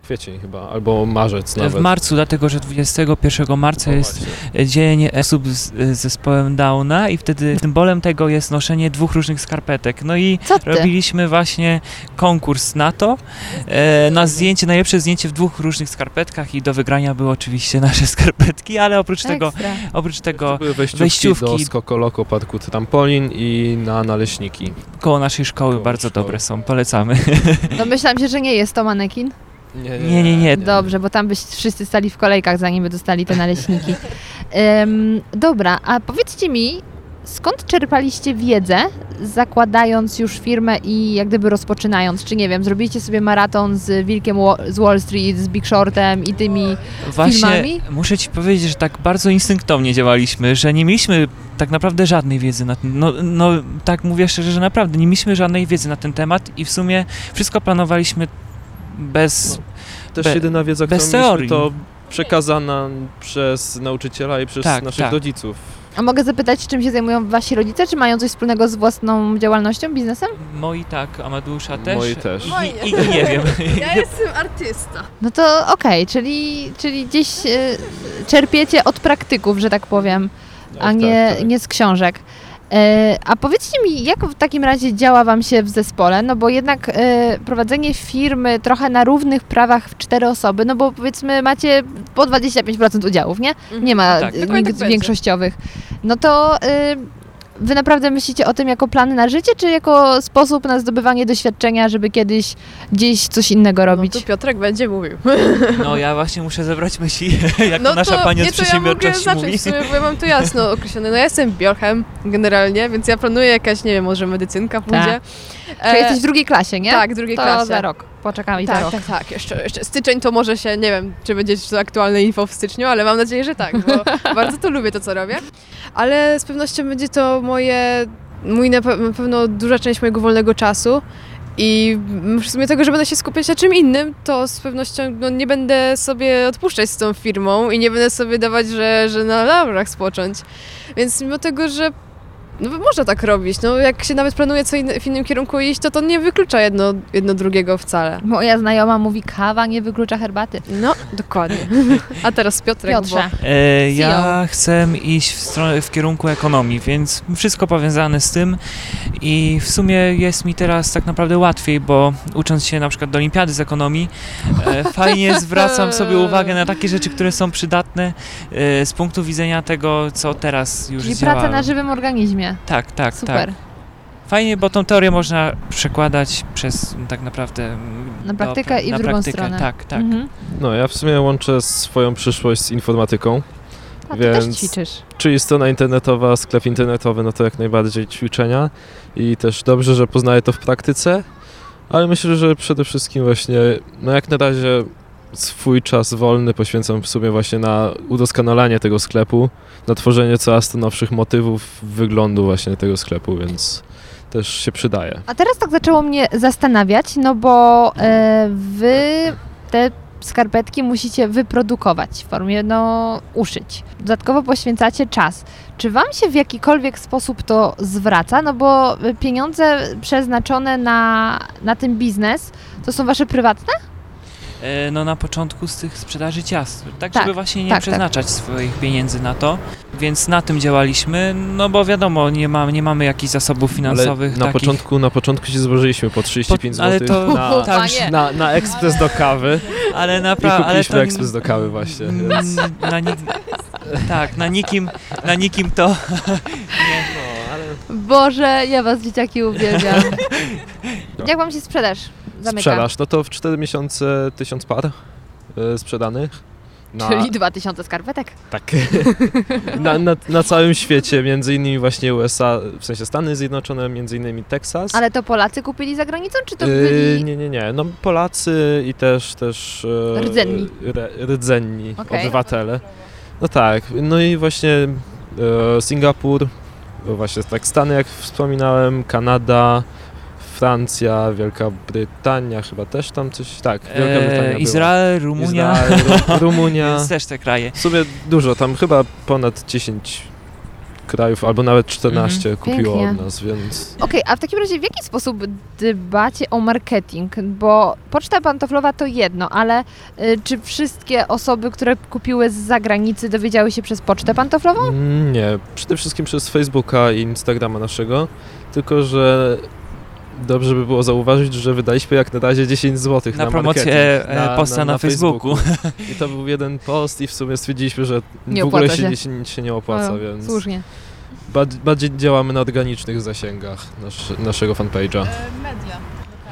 Kwiecień chyba, albo marzec nawet. W marcu, dlatego że 21 marca O, jest dzień osób z zespołem Downa i wtedy symbolem tego jest noszenie dwóch różnych skarpetek. No i robiliśmy właśnie konkurs na to, e, na zdjęcie, najlepsze zdjęcie w dwóch różnych skarpetkach i do wygrania były oczywiście nasze [laughs] skarpetki, ale oprócz tego, Ekstra. oprócz To tego były wejściówki, wejściówki. do Skokoloko Parku Trampolin i na naleśniki. koło naszej szkoły Koło bardzo szkoły. dobre są, polecamy. [laughs] Domyślam się, że nie jest to manekin. Nie, Nie, nie, nie. Dobrze, bo tam byś wszyscy stali w kolejkach, zanim by dostali te naleśniki. Ym, dobra, a powiedzcie mi, skąd czerpaliście wiedzę, zakładając już firmę i jak gdyby rozpoczynając? Czy nie wiem, zrobiliście sobie maraton z Wilkiem z Wall Street, z Big Shortem i tymi... Właśnie filmami? muszę ci powiedzieć, że tak bardzo instynktownie działaliśmy, że nie mieliśmy tak naprawdę żadnej wiedzy na ten, no, no tak mówię szczerze, że naprawdę nie mieliśmy żadnej wiedzy na ten temat i w sumie wszystko planowaliśmy bez, Też Be- jedyna wiedza, którą bez mieliśmy, teorii. to przekazana przez nauczyciela i przez Tak, naszych tak. rodziców. A mogę zapytać, czym się zajmują wasi rodzice? Czy mają coś wspólnego z własną działalnością, biznesem? moi tak, Amadeusza też. Moi też. I, Moi i, i nie wiem. [laughs] Ja jestem artysta. No to okej, czyli, czyli gdzieś y, czerpiecie od praktyków, że tak powiem. a Tak, nie, tak, tak. nie z książek. E, a powiedzcie mi, jak w takim razie działa Wam się w zespole? No bo jednak e, prowadzenie firmy trochę na równych prawach w cztery osoby, no bo powiedzmy macie po 25% udziałów, nie? Nie ma Tak, nikt tak większościowych. No to e, Wy naprawdę myślicie o tym jako plan na życie, czy jako sposób na zdobywanie doświadczenia, żeby kiedyś gdzieś coś innego robić? No tu Piotrek będzie mówił. [laughs] No ja właśnie muszę zebrać myśli, [laughs] jak No to nasza to, pani nie, od to ja mogę przedsiębiorczości zacząć mówi. w sumie, bo ja mam to jasno [laughs] określone. No ja jestem biochem generalnie, więc ja planuję jakaś, nie wiem, może medycynka pójdzie. Czy jesteś w drugiej klasie, nie? Tak, w drugiej to klasie. za rok. Poczekamy za Tak, tak, tak. Jeszcze, jeszcze styczeń to może się, nie wiem, czy będzie to aktualne info w styczniu, ale mam nadzieję, że tak, bo [laughs] bardzo to lubię to, co robię. Ale z pewnością będzie to moje, mój na pewno duża część mojego wolnego czasu. I w sumie tego, że będę się skupiać na czym innym, to z pewnością no, nie będę sobie odpuszczać z tą firmą i nie będę sobie dawać, że, że na laurach spocząć. Więc mimo tego, że no, można tak robić, no jak się nawet planuje co inne, w innym kierunku iść, to to nie wyklucza jedno, jedno drugiego wcale. Moja znajoma mówi, kawa nie wyklucza herbaty. No, dokładnie. [laughs] A teraz Piotrek, Piotrze, E, ja CEO. chcę iść w, stronę, w kierunku ekonomii, więc wszystko powiązane z tym i w sumie jest mi teraz tak naprawdę łatwiej, bo ucząc się na przykład do olimpiady z ekonomii, e, [laughs] fajnie zwracam sobie [laughs] uwagę na takie rzeczy, które są przydatne e, z punktu widzenia tego, co teraz już czyli zdziałałem. praca na żywym organizmie. Tak, tak, Super. tak. Fajnie, bo tą teorię można przekładać przez m, tak naprawdę m, Na do praktykę pra- i w na drugą praktykę. stronę. Tak, tak. Mhm. No, ja w sumie łączę swoją przyszłość z informatyką, A ty też Więc- ćwiczysz. czyli strona internetowa, sklep internetowy, no to jak najbardziej ćwiczenia i też dobrze, że poznaję to w praktyce, ale myślę, że przede wszystkim właśnie, no jak na razie swój czas wolny poświęcam w sumie właśnie na udoskonalanie tego sklepu, na tworzenie coraz to nowszych motywów wyglądu właśnie tego sklepu, więc też się przydaje. A teraz tak zaczęło mnie zastanawiać, no bo e, wy te skarpetki musicie wyprodukować w formie, no, uszyć. Dodatkowo poświęcacie czas. Czy wam się w jakikolwiek sposób to zwraca? No bo pieniądze przeznaczone na, na ten biznes to są wasze prywatne? E, no na początku z tych sprzedaży ciast, tak, Tak, żeby właśnie nie tak, tak. przeznaczać swoich pieniędzy na to, więc na tym działaliśmy, no bo wiadomo, nie, ma, nie mamy jakichś zasobów Ale finansowych na takich. początku, na początku się złożyliśmy po 35 Po- ale zł to- na, [laughs] tak, na, na ekspres do kawy ale i naprawdę, ale kupiliśmy to ekspres do kawy właśnie. Więc... Na tak, na nikim, na nikim to Boże, ja was dzieciaki uwielbiam. [laughs] Jak wam się sprzedaż zamyka? Sprzedaż, no to w 4 miesiące 1000 par e, sprzedanych. Na, Czyli 2000 skarpetek. Tak. [laughs] na, na, na całym świecie, między innymi właśnie USA, w sensie Stany Zjednoczone, między innymi Teksas. Ale to Polacy kupili za granicą, czy to Yy, byli... nie, nie, nie. No Polacy i też też e, Rdzenni. Re, rdzenni Okej. obywatele. No tak, no i właśnie e, Singapur, właśnie tak Stany jak wspominałem, Kanada, Francja, Wielka Brytania chyba też tam coś, tak, Wielka Brytania e, była. Izrael, Rumunia, Izrael, Ru, [laughs] Rumunia. więc też te kraje. W sumie dużo, tam chyba ponad 10 krajów, albo nawet 14 kupiło Mhm. Pięknie. od nas, więc... Okej, a w takim razie w jaki sposób dbacie o marketing? Bo poczta pantoflowa to jedno, ale y, czy wszystkie osoby, które kupiły z zagranicy dowiedziały się przez pocztę pantoflową? Mm, Nie, przede wszystkim przez Facebooka i Instagrama naszego, tylko że dobrze by było zauważyć, że wydaliśmy jak na razie 10 zł Na na, promocję, marketing, e, posta na Facebooku. [laughs] I to był jeden post i w sumie stwierdziliśmy, że Nie w ogóle się, się. nie- się, nie opłaca, O, więc Słusznie. bardziej działamy na organicznych zasięgach nasz, naszego fanpage'a. Media.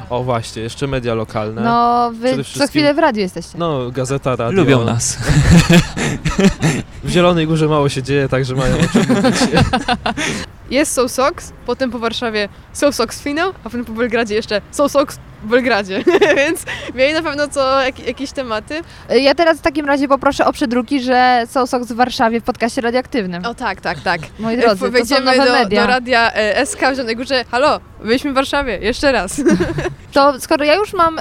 O właśnie, jeszcze media lokalne. No, wy co chwilę w radiu jesteście. No, gazeta, radio. Lubią [laughs] nas. W Zielonej Górze mało się dzieje, także mają o czym mówić. [laughs] Jest So Sox, potem po Warszawie So Sox Finał, a potem po Belgradzie jeszcze So Sox w Belgradzie. [laughs] Więc mieli na pewno co jak, jakieś tematy. Y, Ja teraz w takim razie poproszę o przedruki, że są sok w Warszawie w podcaście radioaktywnym. O tak, tak, tak. Moi drodzy, to są Wejdziemy nowe do, media. do radia e, SK w Zielonej Górze. Halo, byliśmy w Warszawie, jeszcze raz. [laughs] To skoro ja już mam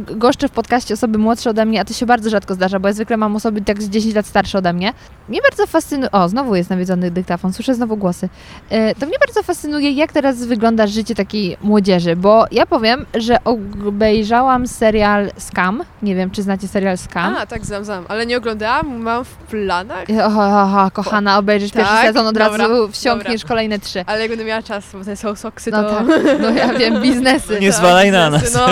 goszczę w podcaście osoby młodsze ode mnie, a to się bardzo rzadko zdarza, bo ja zwykle mam osoby tak z 10 lat starsze ode mnie, mnie bardzo fascynuje... O, znowu jest nawiedzony dyktafon, słyszę znowu głosy. Y, to mnie bardzo fascynuje, jak teraz wygląda życie takiej młodzieży, bo ja powiem, że obejrzałam serial Scam. Nie wiem, czy znacie serial Scam. A, tak, znam, znam. Ale nie oglądałam, mam w planach. Oho, oho, kochana, obejrzysz pierwszy Tak? sezon, od Dobra, razu wsiąkniesz dobra. kolejne trzy. Ale jak będę miała czas, bo te są soksy, No to... tak, no ja wiem, biznesy. [laughs] Nie zwalaj na nas. No.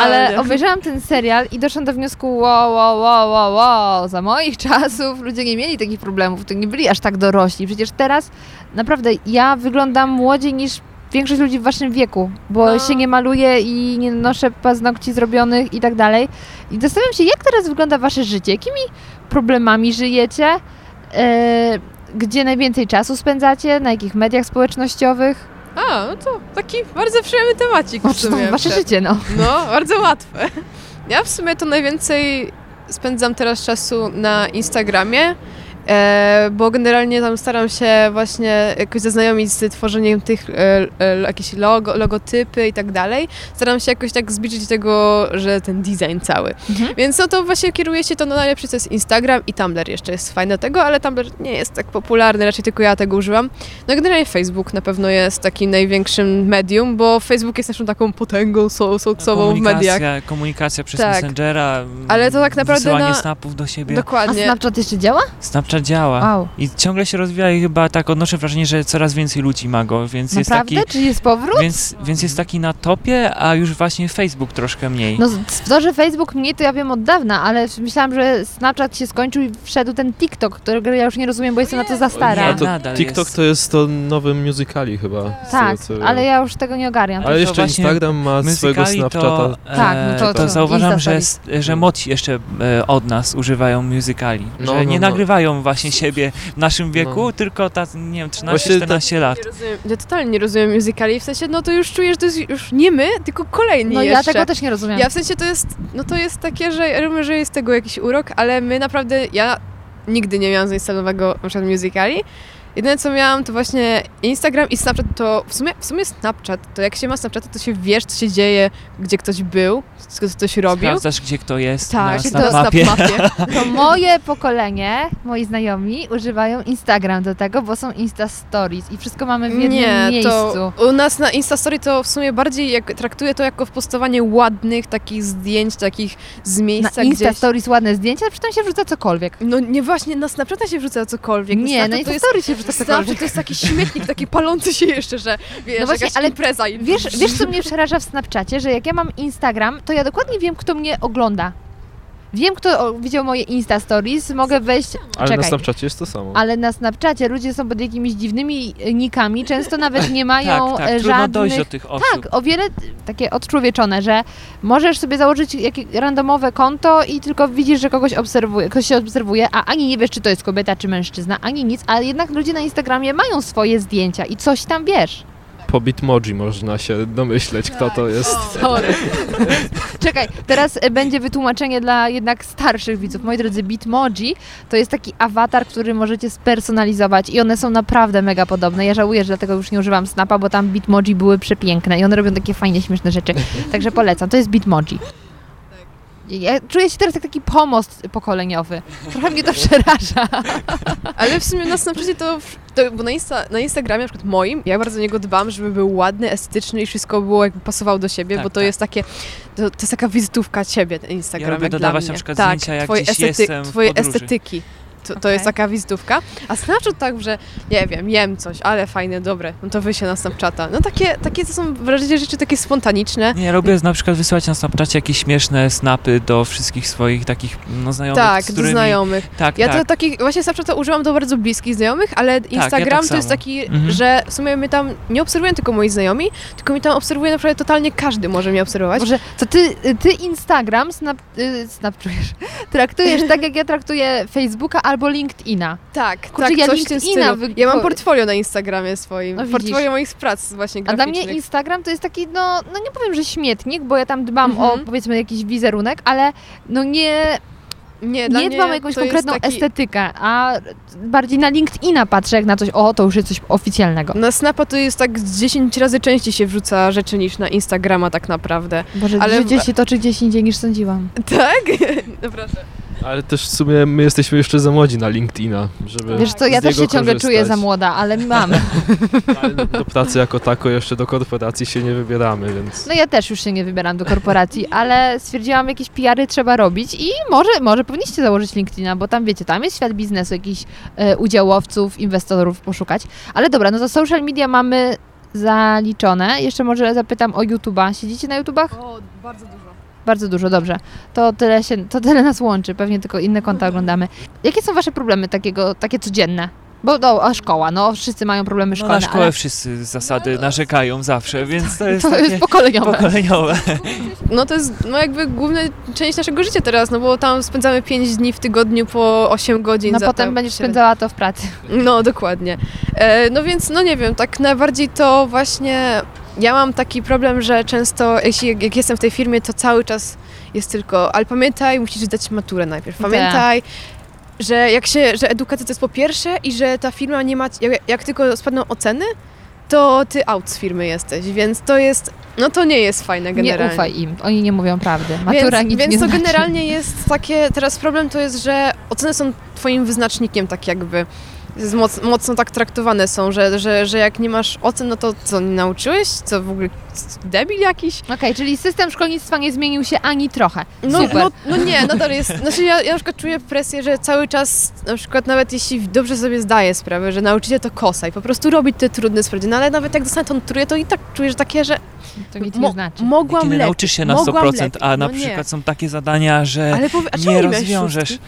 Ale obejrzałam ten serial i doszłam do wniosku, wow, wow, wow, wow, wow, za moich czasów ludzie nie mieli takich problemów, to nie byli aż tak dorośli. Przecież teraz naprawdę ja wyglądam młodziej niż większość ludzi w waszym wieku, bo No. się nie maluję i nie noszę paznokci zrobionych i tak dalej. I zastanawiam się, jak teraz wygląda wasze życie, jakimi problemami żyjecie, e, gdzie najwięcej czasu spędzacie, na jakich mediach społecznościowych. A, no to taki bardzo przyjemny temacik O, w czy to wasze życie, no. No, bardzo łatwe. Ja w sumie to najwięcej spędzam teraz czasu na Instagramie, bo generalnie tam staram się właśnie jakoś zaznajomić z tworzeniem tych e, e, jakieś logo, logotypy i tak dalej. Staram się jakoś tak zbliżyć tego, że ten design cały. Mhm. Więc no to właśnie kieruje się to no najlepsze to jest Instagram i Tumblr jeszcze jest fajne tego, ale Tumblr nie jest tak popularny, raczej tylko ja tego używam. No generalnie Facebook na pewno jest takim największym medium, bo Facebook jest naszą taką potęgą so, soksową w mediach. Komunikacja, komunikacja przez Tak. Messengera, Ale to tak naprawdę wysyłanie na- snapów do siebie. A Dokładnie. Snapchat jeszcze działa? Snapchat działa. Wow. I ciągle się rozwija i chyba tak odnoszę wrażenie, że coraz więcej ludzi ma go, więc jest Naprawdę? taki... Czy jest powrót? Więc, więc jest taki na topie, a już właśnie Facebook troszkę mniej. No to, że Facebook mniej, to ja wiem od dawna, ale myślałam, że Snapchat się skończył i wszedł ten TikTok, którego ja już nie rozumiem, bo jestem na to za stara. Nie, to nadal TikTok jest. to jest to nowy musicali chyba. tak, tego, co ale ja już tego nie ogarniam. Ale to jeszcze Instagram ma swojego Snapchata. to, Tak, no to- e, to to zauważam, że, że moci jeszcze e, od nas używają musicali. No, że no, nie no. Właśnie siebie w naszym wieku, No. tylko ta, nie wiem, Właśnie 13-14 lat. Nie rozumiem, ja totalnie nie rozumiem musicali, w sensie, no to już czuję, że to jest już nie my, tylko kolejni No ja jeszcze. tego też nie rozumiem. Ja w sensie to jest, no to jest takie, że ja rozumiem, że jest tego jakiś urok, ale my naprawdę, ja nigdy nie miałam zainstalowanego na przykład musicali Jedyne co miałam to właśnie Instagram i Snapchat to w sumie, w sumie Snapchat, to jak się ma Snapchat, to się wiesz, co się dzieje, gdzie ktoś był, co ktoś robił. Sprawdzasz, gdzie kto jest Tak, na to Snapmapie. Snapmapie. [laughs] To moje pokolenie, moi znajomi używają Instagram do tego, bo są Insta Stories i wszystko mamy w jednym Nie, miejscu. to u nas na Instastory to w sumie bardziej jak traktuję to jako postowanie ładnych takich zdjęć, takich z Na miejsca Insta gdzieś. Stories ładne zdjęcia, a przy tym się wrzuca cokolwiek. No nie właśnie, na Snapchata się wrzuca cokolwiek. Nie, Snapchat na Insta Stories się wrzuca Snapchat cokolwiek. to jest taki śmietnik, taki palący się jeszcze, że [laughs] wiesz, No właśnie, jakaś ale impreza. Wiesz, wiesz, co mnie przeraża w Snapchacie? Że jak ja mam Instagram, to ja dokładnie wiem, kto mnie ogląda. Wiem, kto widział moje Insta Stories, mogę wejść... Ale Czekaj. na Snapchacie jest to samo. Ale na Snapchacie ludzie są pod jakimiś dziwnymi e, nikami, często nawet nie [laughs] mają Tak, tak, e, trudno żadnych... dojść do tych osób. Tak, o wiele takie odczłowieczone, że możesz sobie założyć jakieś randomowe konto i tylko widzisz, że kogoś obserwuje, ktoś się obserwuje, a ani nie wiesz, czy to jest kobieta, czy mężczyzna, ani nic, a jednak ludzie na Instagramie mają swoje zdjęcia i coś tam wiesz. Po Bitmoji można się domyśleć, kto to jest. Sorry. Czekaj, teraz e, będzie wytłumaczenie dla jednak starszych widzów. Moi drodzy, Bitmoji to jest taki awatar, który możecie spersonalizować i one są naprawdę mega podobne. Ja żałuję, że dlatego już nie używam Snapa, bo tam Bitmoji były przepiękne i one robią takie fajnie śmieszne rzeczy. Także polecam, to jest Bitmoji. Ja czuję się teraz jak taki pomost pokoleniowy. Trochę mnie to [laughs] przeraża. Ale w sumie na Snapchacie to, to bo na, Insta, na Instagramie, na przykład moim, ja bardzo o niego dbam, żeby był ładny, estetyczny i wszystko było jakby pasowało do siebie, Tak, bo to tak. jest takie, to, to jest taka wizytówka ciebie, ten Instagram. Ja lubię jak dla dodawać mnie. na przykład tak, zdjęcia, jak twoje gdzieś jestem w Twoje estetyki. To, to jest taka wizytówka. A Snapchat tak, że nie wiem, jem coś, ale fajne, dobre, no to wyjście na Snapchata. No takie, takie to są wrażenie rzeczy takie spontaniczne. Nie, ja lubię na przykład wysyłać na Snapchacie jakieś śmieszne snapy do wszystkich swoich takich no, znajomych, Tak, z do którymi... znajomych. Tak, Ja tak. to takich, właśnie Snapchata używam do bardzo bliskich znajomych, ale Instagram tak to jest taki, Mhm. że w sumie mnie tam nie obserwują tylko moi znajomi, tylko mi tam obserwuje naprawdę totalnie każdy może mnie obserwować. Może to ty, ty Instagram snap, y, snapczujesz, [laughs] traktujesz tak, jak ja traktuję Facebooka albo LinkedIna. Tak, Kurczę, tak, ja coś LinkedIna wy- Ja mam po- portfolio na Instagramie swoim, No portfolio moich prac właśnie A dla graficznych. mnie Instagram to jest taki, no, no nie powiem, że śmietnik, bo ja tam dbam o Mhm. powiedzmy jakiś wizerunek, ale no nie, nie, nie dbam o jakąś konkretną taki... estetykę, a bardziej na LinkedIna patrzę jak na coś, o to już jest coś oficjalnego. Na Snapa to jest tak z 10 razy częściej się wrzuca rzeczy niż na Instagrama tak naprawdę. Boże, ale- życie się toczy gdzieś indziej niż sądziłam. Tak? [laughs] Naprawdę. Ale też w sumie my jesteśmy jeszcze za młodzi na LinkedIna, żeby Wiesz co, ja też się ciągle czuję korzystać. za młoda, ale [laughs] mam. Ale do pracy jako tako jeszcze do korporacji się nie wybieramy, więc... No ja też już się nie wybieram do korporacji, ale stwierdziłam, jakieś PR-y trzeba robić i może, może powinniście założyć LinkedIna, bo tam wiecie, tam jest świat biznesu, jakichś e, udziałowców, inwestorów poszukać. Ale dobra, no to social media mamy zaliczone. Jeszcze może zapytam o YouTube'a. Siedzicie na YouTubach? O, bardzo dużo. Bardzo dużo, dobrze. To tyle, się, to tyle nas łączy, pewnie tylko inne konta oglądamy. Jakie są wasze problemy takiego, takie codzienne? Bo no, a szkoła, no wszyscy mają problemy No, szkolne, na szkołę ale wszyscy z zasady narzekają zawsze, więc to jest to jest pokoleniowe. pokoleniowe. [laughs] No to jest no jakby główna część naszego życia teraz, no bo tam spędzamy 5 dni w tygodniu po 8 godzin. No potem te będziesz spędzała to w pracy. No, dokładnie. E, no więc, no nie wiem, tak najbardziej to właśnie ja mam taki problem, że często, jeśli, jak jestem w tej firmie, to cały czas jest tylko, ale pamiętaj, musisz zdać maturę najpierw. Tak. Pamiętaj, że jak się, że edukacja to jest po pierwsze i że ta firma nie ma, jak, jak tylko spadną oceny, to ty out z firmy jesteś, więc to jest, no to nie jest fajne generalnie. Nie ufaj im, oni nie mówią prawdy. Matura więc, nic więc nie to znaczy. generalnie jest takie, teraz problem to jest, że oceny są twoim wyznacznikiem tak jakby. Moc, mocno tak traktowane są, że, że, że jak nie masz ocen, no to co, nie nauczyłeś? Co w ogóle, debil jakiś? Okej, czyli system szkolnictwa nie zmienił się ani trochę. No, Super. no, no nie, nadal jest, znaczy ja, ja na przykład czuję presję, że cały czas, na przykład nawet jeśli dobrze sobie zdaję sprawę, że nauczyciel to kosa i po prostu robi te trudne sprawdziany, ale nawet jak dostanę tą trójkę, to i tak czuję, że takie, że to nic nie znaczy. mogłam lepiej, nauczysz się na mogłam 100%, lepiej. a na no nie. przykład są takie zadania, że ale powie, nie rozwiążesz. szóstki?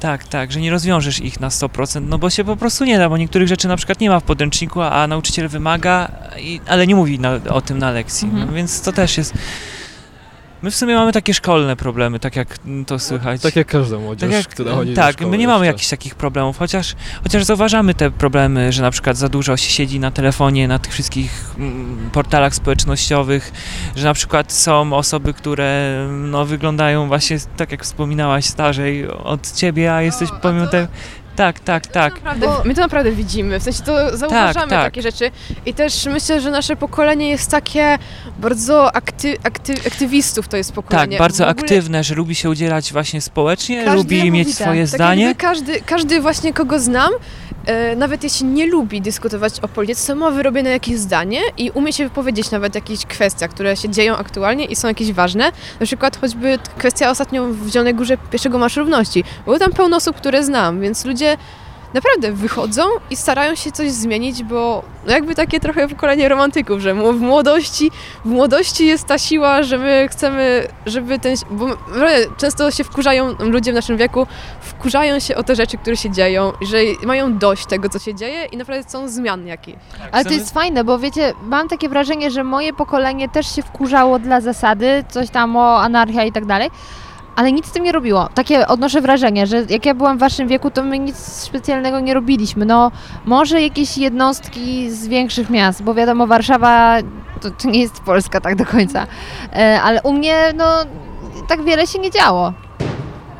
Tak, tak, że nie rozwiążesz ich na 100%, no bo się po prostu nie da, bo niektórych rzeczy na przykład nie ma w podręczniku, a, nauczyciel wymaga, i, ale nie mówi na, o tym na lekcji, Mhm. no, więc to też jest... My w sumie mamy takie szkolne problemy, tak jak to słychać. Tak jak każda młodzież, Tak jak- która chodzi Tak, szkoły my nie mamy jeszcze. jakichś takich problemów, chociaż, chociaż zauważamy te problemy, że na przykład za dużo się siedzi na telefonie, na tych wszystkich mm, portalach społecznościowych, że na przykład są osoby, które no, wyglądają właśnie tak jak wspominałaś starzej od ciebie, a jesteś pomimo tego... Tak, tak, tak. Naprawdę, Bo- my to naprawdę widzimy, w sensie to zauważamy tak. takie rzeczy i też myślę, że nasze pokolenie jest takie bardzo akty, akty, aktywistów to jest pokolenie. Tak, bardzo ogóle aktywne, że lubi się udzielać właśnie społecznie, Każdy lubi mieć tak. swoje Tak zdanie. każdy, każdy właśnie kogo znam, nawet jeśli nie lubi dyskutować o polityce, ma wyrobione jakieś zdanie i umie się wypowiedzieć nawet w jakichś kwestiach, które się dzieją aktualnie i są jakieś ważne. Na przykład choćby kwestia ostatnio w Zielonej Górze pierwszego Marszu Równości. Było tam pełno osób, które znam, więc ludzie naprawdę wychodzą i starają się coś zmienić, bo no jakby takie trochę pokolenie romantyków, że w młodości, w młodości jest ta siła, że my chcemy, żeby ten, bo często się wkurzają ludzie w naszym wieku, wkurzają się o te rzeczy, które się dzieją, że mają dość tego, co się dzieje i naprawdę chcą zmian jakieś. Ale to jest fajne, bo wiecie, mam takie wrażenie, że moje pokolenie też się wkurzało dla zasady, coś tam o anarchia i tak dalej, ale nic z tym nie robiło. Takie odnoszę wrażenie, że jak ja byłam w waszym wieku, to my nic specjalnego nie robiliśmy. No, może jakieś jednostki z większych miast, bo wiadomo, Warszawa to, to nie jest Polska tak do końca, e, ale u mnie, no, tak wiele się nie działo.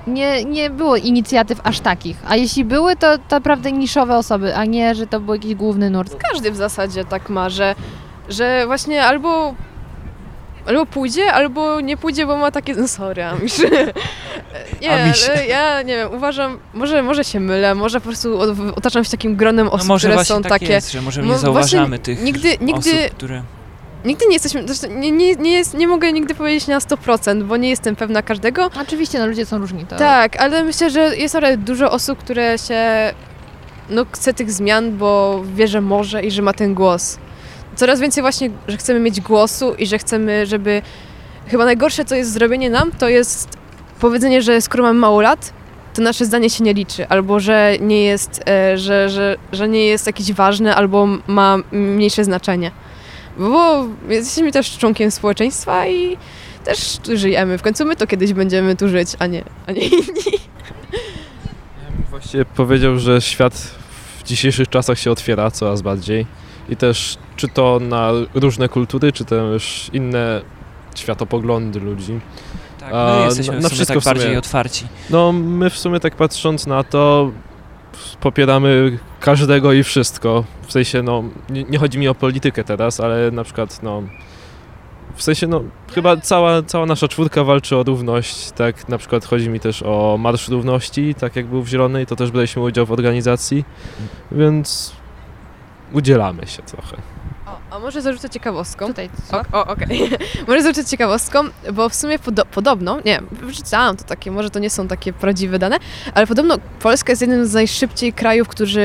Nie, nie było inicjatyw aż takich, a jeśli były, to, to naprawdę niszowe osoby, a nie, że to był jakiś główny nurt. Każdy w zasadzie tak ma, że, że właśnie albo albo pójdzie, albo nie pójdzie, bo ma takie, no sorry, Amisz. [laughs] nie, ale ja nie wiem, uważam, może, może się mylę, może po prostu otaczam się takim gronem No osób, może które są tak takie... jest, że może No nie zauważamy tych nigdy- nigdy- osób, które... Nigdy nie jesteśmy, zresztą nie, nie, nie, jest, nie mogę nigdy powiedzieć na 100%, bo nie jestem pewna każdego, Oczywiście, no ludzie są różni. To... Tak, ale myślę, że jest naprawdę dużo osób, które się no, chce tych zmian, bo wie, że może i że ma ten głos. Coraz więcej właśnie, że chcemy mieć głosu i że chcemy, żeby... Chyba najgorsze, co jest zrobienie nam, to jest powiedzenie, że skoro mamy mało lat, to nasze zdanie się nie liczy, albo że nie jest, e, że, że, że nie jest jakieś ważne, albo ma mniejsze znaczenie. Bo jesteśmy też członkiem społeczeństwa i też tu żyjemy. W końcu my to kiedyś będziemy tu żyć, a nie, a nie inni. Właściwie powiedział, że świat w dzisiejszych czasach się otwiera coraz bardziej i też czy to na różne kultury, czy też inne światopoglądy ludzi. Tak, A, my jesteśmy na- w na sumie wszystko tak w sumie. bardziej otwarci. No my w sumie tak patrząc na to popieramy każdego i wszystko. W sensie no nie, nie chodzi mi o politykę teraz, ale na przykład no w sensie no chyba cała, cała nasza czwórka walczy o równość, tak na przykład chodzi mi też o Marsz Równości, tak jak był w Zielonej, to też braliśmy udział w organizacji, więc udzielamy się trochę. O, a może zarzucę ciekawostką? Tutaj, O, o okej. [laughs] może zarzucę ciekawostką, bo w sumie podo- podobno, nie, wyczytałam to takie, może to nie są takie prawdziwe dane, ale podobno Polska jest jednym z najszybciej krajów, którzy,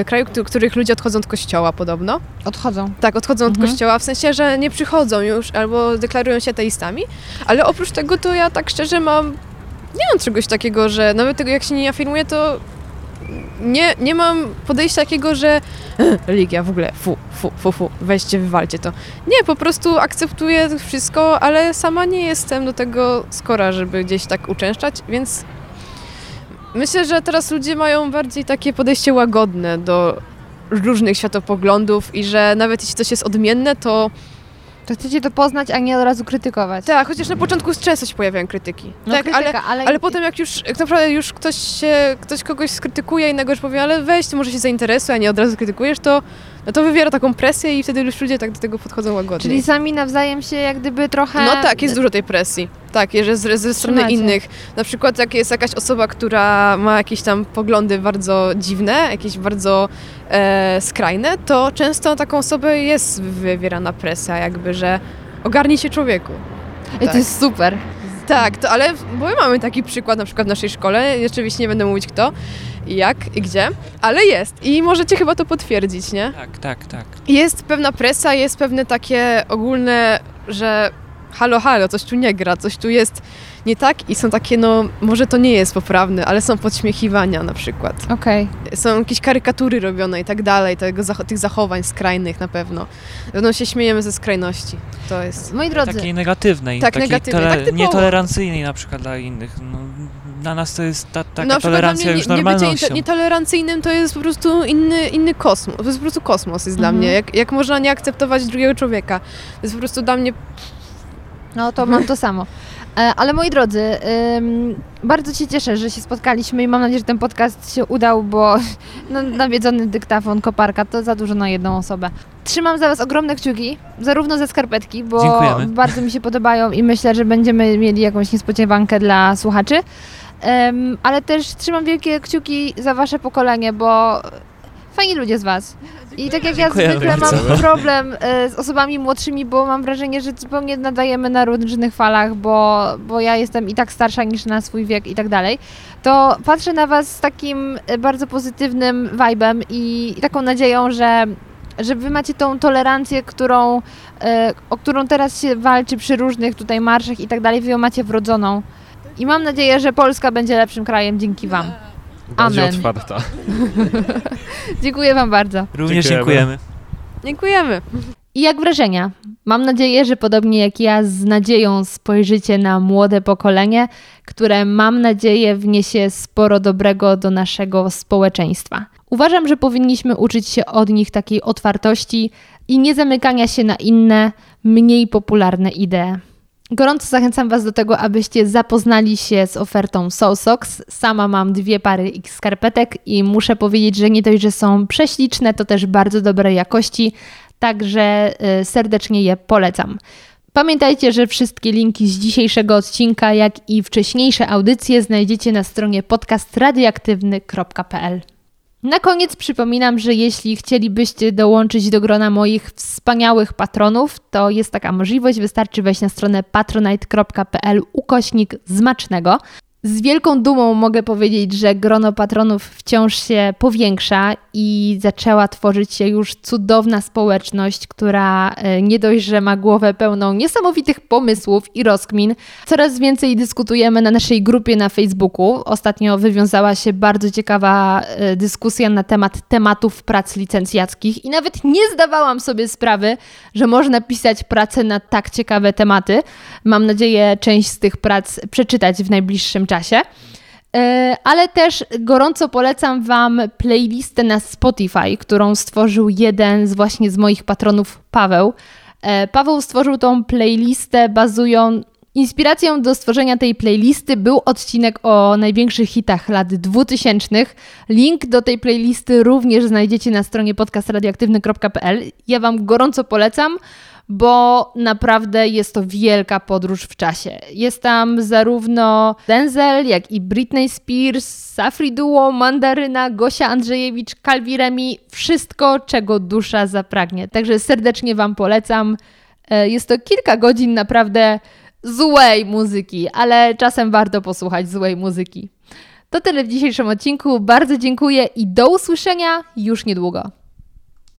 y, krajów, któ- których ludzie odchodzą od kościoła podobno. Odchodzą. Tak, odchodzą od Mhm. kościoła, w sensie, że nie przychodzą już albo deklarują się ateistami, ale oprócz tego to ja tak szczerze mam, nie mam czegoś takiego, że nawet tego jak się nie afirmuję, to nie, nie mam podejścia takiego, że religia w ogóle, fu, fu, fu, fu, weźcie, wywalcie to. Nie, po prostu akceptuję wszystko, ale sama nie jestem do tego skora, żeby gdzieś tak uczęszczać, więc myślę, że teraz ludzie mają bardziej takie podejście łagodne do różnych światopoglądów i że nawet jeśli coś jest odmienne, to To chcecie to poznać, a nie od razu krytykować. tak, chociaż na początku często się pojawiają krytyki. No, tak, ale, krytyka, ale, ale potem jak już jak naprawdę już ktoś się, ktoś kogoś skrytykuje innego już powie, ale weź, ty może się zainteresuj, a nie od razu krytykujesz, to, no to wywiera taką presję i wtedy już ludzie tak do tego podchodzą łagodnie. Czyli sami nawzajem się jak gdyby trochę... No tak, jest dużo tej presji. Tak, że ze, ze strony Trzymacie. innych. Na przykład jak jest jakaś osoba, która ma jakieś tam poglądy bardzo dziwne, jakieś bardzo e, skrajne, to często taką osobę jest wywierana presja jakby, że ogarnij się człowieku. Ej, to tak. jest super. Tak, to, ale bo my mamy taki przykład na przykład w naszej szkole, oczywiście nie będę mówić kto, jak i gdzie, ale jest i możecie chyba to potwierdzić, nie? Tak, tak, tak. Jest pewna presja, jest pewne takie ogólne, że halo, halo, coś tu nie gra, coś tu jest nie tak i są takie, no może to nie jest poprawne, ale są podśmiechiwania na przykład. Okej. Są jakieś karykatury robione i tak dalej, tego, tych zachowań skrajnych na pewno. Na pewno się śmiejemy ze skrajności, to jest... Moi drodzy, Takiej negatywnej, Tak, takiej negatywnej, tole- tak typowo. nietolerancyjnej na przykład dla innych. No, dla nas to jest ta, taka na przykład tolerancja dla już nie, nie bycie normalnością. niete- nietolerancyjnym to jest po prostu inny, inny kosmos. To jest po prostu kosmos jest dla Mhm. mnie. Jak, jak można nie akceptować drugiego człowieka? To jest po prostu dla mnie no to mam to samo. E, Ale moi drodzy, bardzo się cieszę, że się spotkaliśmy i mam nadzieję, że ten podcast się udał, bo [laughs] no, nawiedzony dyktafon koparka to za dużo na jedną osobę. Trzymam za Was ogromne kciuki, zarówno ze skarpetki, bo Dziękujemy. bardzo mi się podobają i myślę, że będziemy mieli jakąś niespodziewankę dla słuchaczy. Em, ale też trzymam wielkie kciuki za Wasze pokolenie, bo fajni ludzie z Was. I tak jak ja zwykle mam problem e, z osobami młodszymi, bo mam wrażenie, że zupełnie nadajemy na różnych falach, bo, bo ja jestem i tak starsza niż na swój wiek i tak dalej, to patrzę na Was z takim e, bardzo pozytywnym vibem i, i taką nadzieją, że, że Wy macie tą tolerancję, którą, e, o którą teraz się walczy przy różnych tutaj marszach i tak dalej, Wy ją macie wrodzoną. I mam nadzieję, że Polska będzie lepszym krajem dzięki Wam. Bardziej Amen. otwarta. [laughs] Dziękuję Wam bardzo. Również Dziękujemy. dziękujemy. Dziękujemy. I jak wrażenia? Mam nadzieję, że podobnie jak ja z nadzieją spojrzycie na młode pokolenie, które mam nadzieję wniesie sporo dobrego do naszego społeczeństwa. Uważam, że powinniśmy uczyć się od nich takiej otwartości i nie zamykania się na inne, mniej popularne idee. Gorąco zachęcam Was do tego, abyście zapoznali się z ofertą Socks. Sama mam dwie pary ich skarpetek i muszę powiedzieć, że nie dość, że są prześliczne, to też bardzo dobrej jakości, także y, serdecznie je polecam. Pamiętajcie, że wszystkie linki z dzisiejszego odcinka, jak i wcześniejsze audycje znajdziecie na stronie podcastradioaktywny.pl. Na koniec przypominam, że jeśli chcielibyście dołączyć do grona moich wspaniałych patronów, to jest taka możliwość. Wystarczy wejść na stronę patronite.pl ukośnik zmacznego. Z wielką dumą mogę powiedzieć, że grono patronów wciąż się powiększa i zaczęła tworzyć się już cudowna społeczność, która e, nie dość, że ma głowę pełną niesamowitych pomysłów i rozkmin. Coraz więcej dyskutujemy na naszej grupie na Facebooku. Ostatnio wywiązała się bardzo ciekawa e, dyskusja na temat tematów prac licencjackich i nawet nie zdawałam sobie sprawy, że można pisać pracę na tak ciekawe tematy. Mam nadzieję część z tych prac przeczytać w najbliższym czasie. E, Ale też gorąco polecam Wam playlistę na Spotify, którą stworzył jeden z właśnie z moich patronów, Paweł. E, Paweł stworzył tą playlistę bazują. Inspiracją do stworzenia tej playlisty był odcinek o największych hitach lat 2000. Link do tej playlisty również znajdziecie na stronie podcastradioaktywny.pl. Ja Wam gorąco polecam, bo naprawdę jest to wielka podróż w czasie. Jest tam zarówno Denzel, jak i Britney Spears, Safri Duo, Mandaryna, Gosia Andrzejewicz, Calvi Remi, wszystko, czego dusza zapragnie. Także serdecznie Wam polecam. E, Jest to kilka godzin naprawdę złej muzyki, ale czasem warto posłuchać złej muzyki. To tyle w dzisiejszym odcinku. Bardzo dziękuję i do usłyszenia już niedługo.